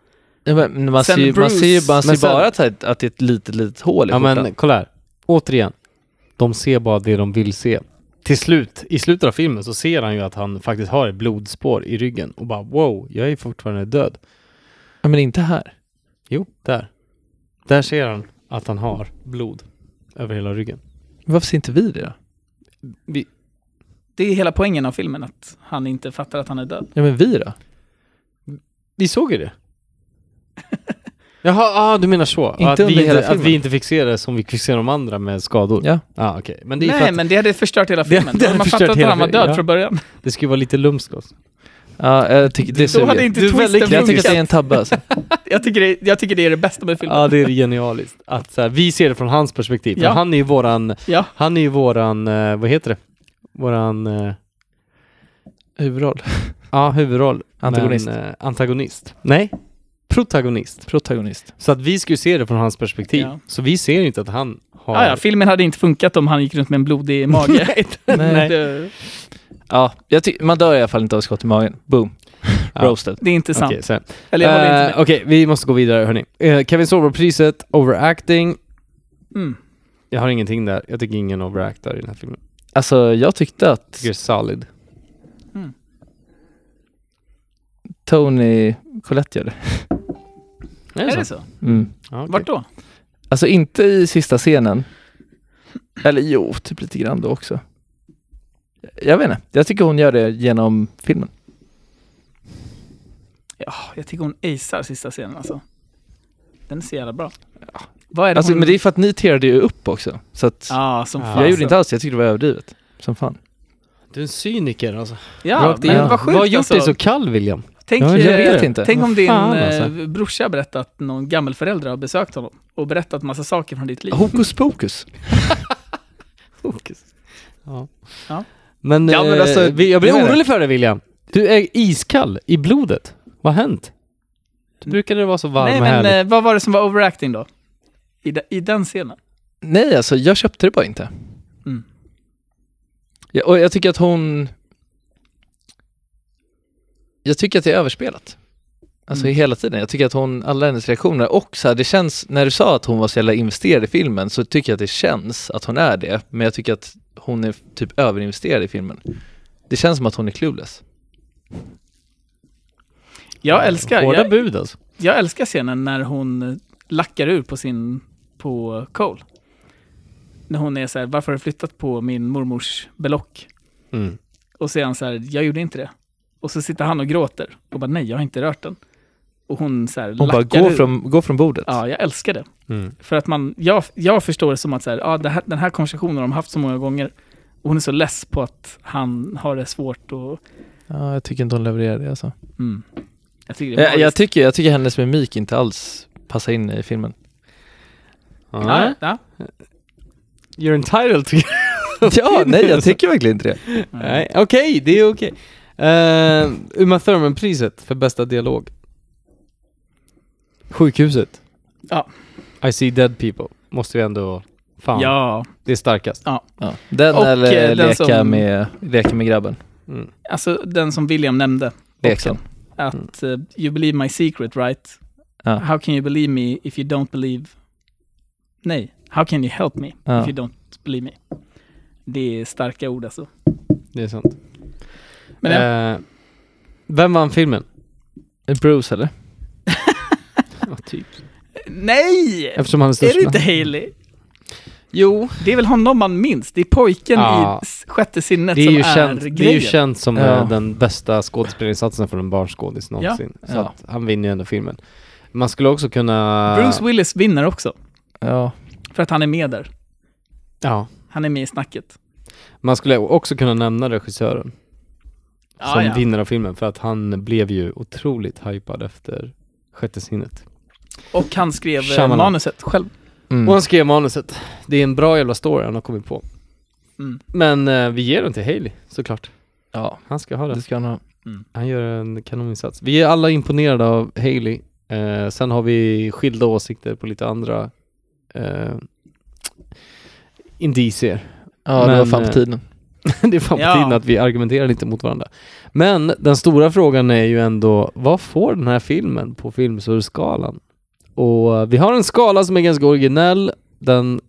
Ja, men Man Sen ser, ju- man Bruce- ser ju man ser sen- bara att, att det är ett litet, litet hål i Ja skjortan. men kolla här. Återigen. De ser bara det de vill se. Till slut, i slutet av filmen så ser han ju att han faktiskt har ett blodspår i ryggen och bara wow, jag är fortfarande död. Ja, men inte här. Jo, där. Där ser han att han har blod över hela ryggen. Varför ser inte vi det då? Vi, Det är hela poängen av filmen, att han inte fattar att han är död. Ja men vi då? vi såg ju det. [laughs] Jaha, ah, du menar så? Inte att, under vi hela inte, att filmen. vi inte fick se det som vi fick se de andra med skador? Ja. ah, okej. Men det är för Nej, att men det hade förstört hela [laughs] filmen. det hade man förstört fattat att hela han var filmen, död ja. från början. det skulle vara lite lumskt också. Ja, jag tycker det Då suger. hade inte Du är väldigt twisten Jag tycker att det är en funkat. tabbe alltså. [laughs] Jag tycker det, jag tycker det är det bästa med filmen. Ja, det är genialiskt. Att så här, vi ser det från hans perspektiv. För Ja. han är ju våran, Ja. han är ju våran, eh, vad heter det? Våran, eh, Huvudroll. ja huvudroll. Antagonist. Men, eh, antagonist. Nej, protagonist. Protagonist. Så att vi ska ju se det från hans perspektiv. Ja. Så vi ser ju inte att han har... Ah, ja, filmen hade inte funkat om han gick runt med en blodig [laughs] mage. Nej. Nej. Det, Ja, man dör i alla fall inte av skott i magen. Boom. [laughs] Ja. Roasted. det är inte sant. Okej. Eller Eh, med. Okej, vi måste gå vidare hörni. Uh, Kevin Sorbo-priset, overacting. Mm. Jag har ingenting där. Jag tycker ingen overactar i den här filmen. Alltså jag tyckte att Jag tycker det är solid. Tony Collette gör det. [laughs] Är det så? Mm. Ja, okej. Vart då? Alltså inte i sista scenen. Eller jo, typ lite grann då också. Jag vet inte. Jag tycker hon gör det genom filmen. Ja, jag tycker hon acear sista scenen alltså. Den är så jävla bra. Vad är det Alltså, hon... men det är för att ni tirade ju upp också. Så att Ja, som Ja. fan. jag gjorde inte alls det. Jag tyckte det var överdrivet. Som fan. Du är en cyniker alltså. Ja, Rakt men vad sjukt Vad har gjort alltså. dig så kall William? Tänk, Ja, jag eh, vet inte. tänk om din fan, eh, alltså. brorsa berättat att någon gammelförälder har besökt honom och berättat massa saker från ditt liv. Hokus pokus. [laughs] Fokus. Ja. Ja. Men, Ja, men eh, alltså, jag blir orolig för dig William. Du är iskall i blodet. Vad har hänt? Du brukade vara så varm Nej, och men härlig. vad var det som var overacting då? I, de, I den scenen. Nej, alltså jag köpte det bara inte. Mm. Ja, och jag tycker att hon... Jag tycker att det är överspelat. Alltså Mm. hela tiden. Jag tycker att hon, alla hennes reaktioner och så här, det känns, när du sa att hon var så jävla investerad i filmen så tycker jag att det känns att hon är det. Men jag tycker att hon är typ överinvesterad i filmen. Det känns som att hon är clueless. Jag älskar, Hårda jag, bud alltså. jag älskar scenen när hon eh, lackar ur på sin, på Cole. När hon är så här, varför har du flyttat på min mormors belock? Mm. Och han så här, jag gjorde inte det. Och så sitter han och gråter och bara, nej, jag har inte rört den. Och hon så här, Hon bara ur. från, går från bordet. Ja, jag älskar det. Mm. För att man, jag, jag förstår det som att så här, ja, det här, den här konversationen har de haft så många gånger. Och hon är så less på att han har det svårt och... Ja, jag tycker inte hon levererar det alltså. Mm. Jag tycker det Jag, jag, tycker, jag tycker hennes mimik inte alls passar in i filmen. Ja, ja. You're entitled to [laughs] ja, nej jag [laughs] tycker verkligen inte det. Nej, okej, det är okej. Uh, Uma Thurman-priset för bästa dialog. Sjukhuset. Ja. I see dead people. Måste vi ändå... Fan, Ja, det är starkast. Ja. Den Och, eller eh, den leka, som- med, leka med grabben. Mm. alltså den som William nämnde Leken. också. Att eh, you believe my secret right? Ja. How can you believe me if you don't believe... Nej, how can you help me Ja. if you don't believe me? Det är starka ord alltså. Det är sant. Men ja, Eh, vem vann filmen? Bruce eller? [laughs] Ja, typ. nej! Eftersom han är Är störst. det inte Haley? Jo, Det är väl honom man minns? Det är pojken Ja. i sjätte sinnet det är som ju är känt, det är ju grejen. känt som Ja. eh, den bästa skådespelarinsatsen för en barnskådis någonsin. Så Ja. att han vinner ju ändå filmen. Man skulle också kunna... Bruce Willis vinner också. Ja. För att han är med där. Ja. Han är med i snacket. Man skulle också kunna nämna regissören Som ja. vinner av filmen för att han blev ju otroligt hypad efter Sjätte sinnet. Och han skrev eh, Shyamalan. manuset själv. Mm. Och han skrev manuset. Det är en bra jävla story han har kommit på. Mm. Men eh, vi ger den till Haley såklart. ja, Han ska ha den. det ska han ha. Han gör en kanoninsats. Vi är alla imponerade av Haley. Eh, sen har vi skilda åsikter på lite andra eh, indicier. Ja, det Men, var fan eh, på tiden. [laughs] det är fan på Ja. tiden att vi argumenterar lite mot varandra. Men den stora frågan är ju ändå, vad får den här filmen på filmsurskalan? Och vi har en skala som är ganska originell. Den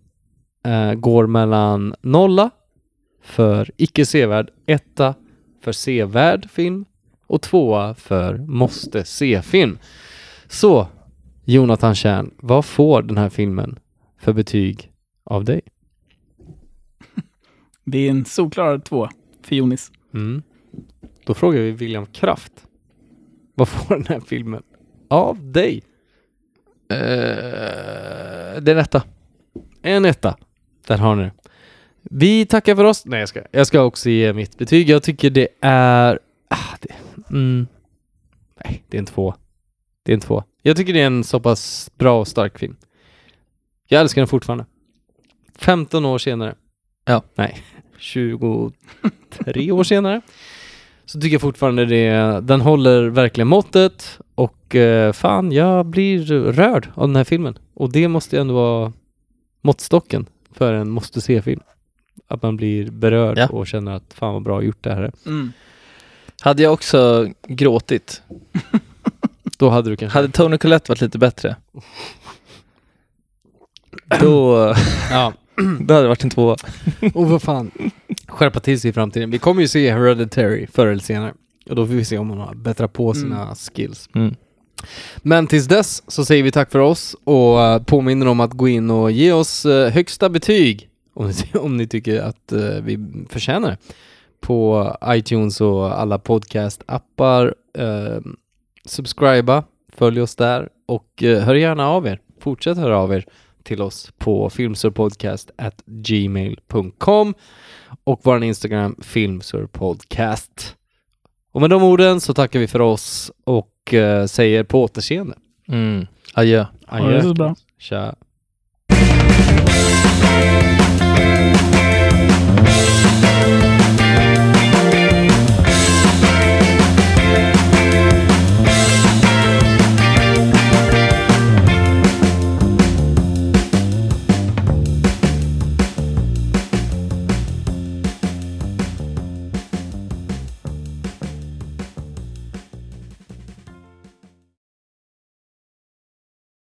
eh, går mellan nolla för icke sevärd, etta för sevärd film och tvåa för måste se-film. Så, Jonathan Kärn, vad får den här filmen för betyg av dig? Det är en solklar två för Jonis. Mm. Då frågar vi William Kraft. Vad får den här filmen av dig? Eh, det är rätta. En etta. Där har ni det. Vi tackar för oss. Nej, jag ska, jag ska också ge mitt betyg. Jag tycker det är... Ah, det, mm, nej, det är en två. Det är en två. Jag tycker det är en så pass bra och stark film. Jag älskar den fortfarande. 15 år senare. Ja. Nej, 23 år senare. Så tycker jag fortfarande det, den håller verkligen måttet och eh, fan, jag blir rörd av den här filmen. Och det måste ändå vara måttstocken för en måste se-film. Att man blir berörd Ja. och känner att fan vad bra gjort det här är. Mm. Hade jag också gråtit, [laughs] Då hade du kanske... hade Tony Collette varit lite bättre, då, [laughs] Ja. Då hade det varit en tvåa. [laughs] Och vad fan. Skärpa till sig i framtiden. Vi kommer ju se Hereditary förr eller senare. Och då får vi se om hon har bättrat på sina skills. Mm. Men tills dess så säger vi tack för oss och eh, påminner om att gå in och ge oss eh, högsta betyg om ni, [laughs] om ni tycker att eh, vi förtjänar det. På iTunes och alla podcast-appar. Eh, subscriba, följ oss där och hör gärna av er. Fortsätt höra av er till oss på filmsurpodcast@gmail.com och vår Instagram filmsurpodcast. Och med de orden så tackar vi för oss och eh, säger på återseende. Mm. Adjö. Ha det så bra. Tja.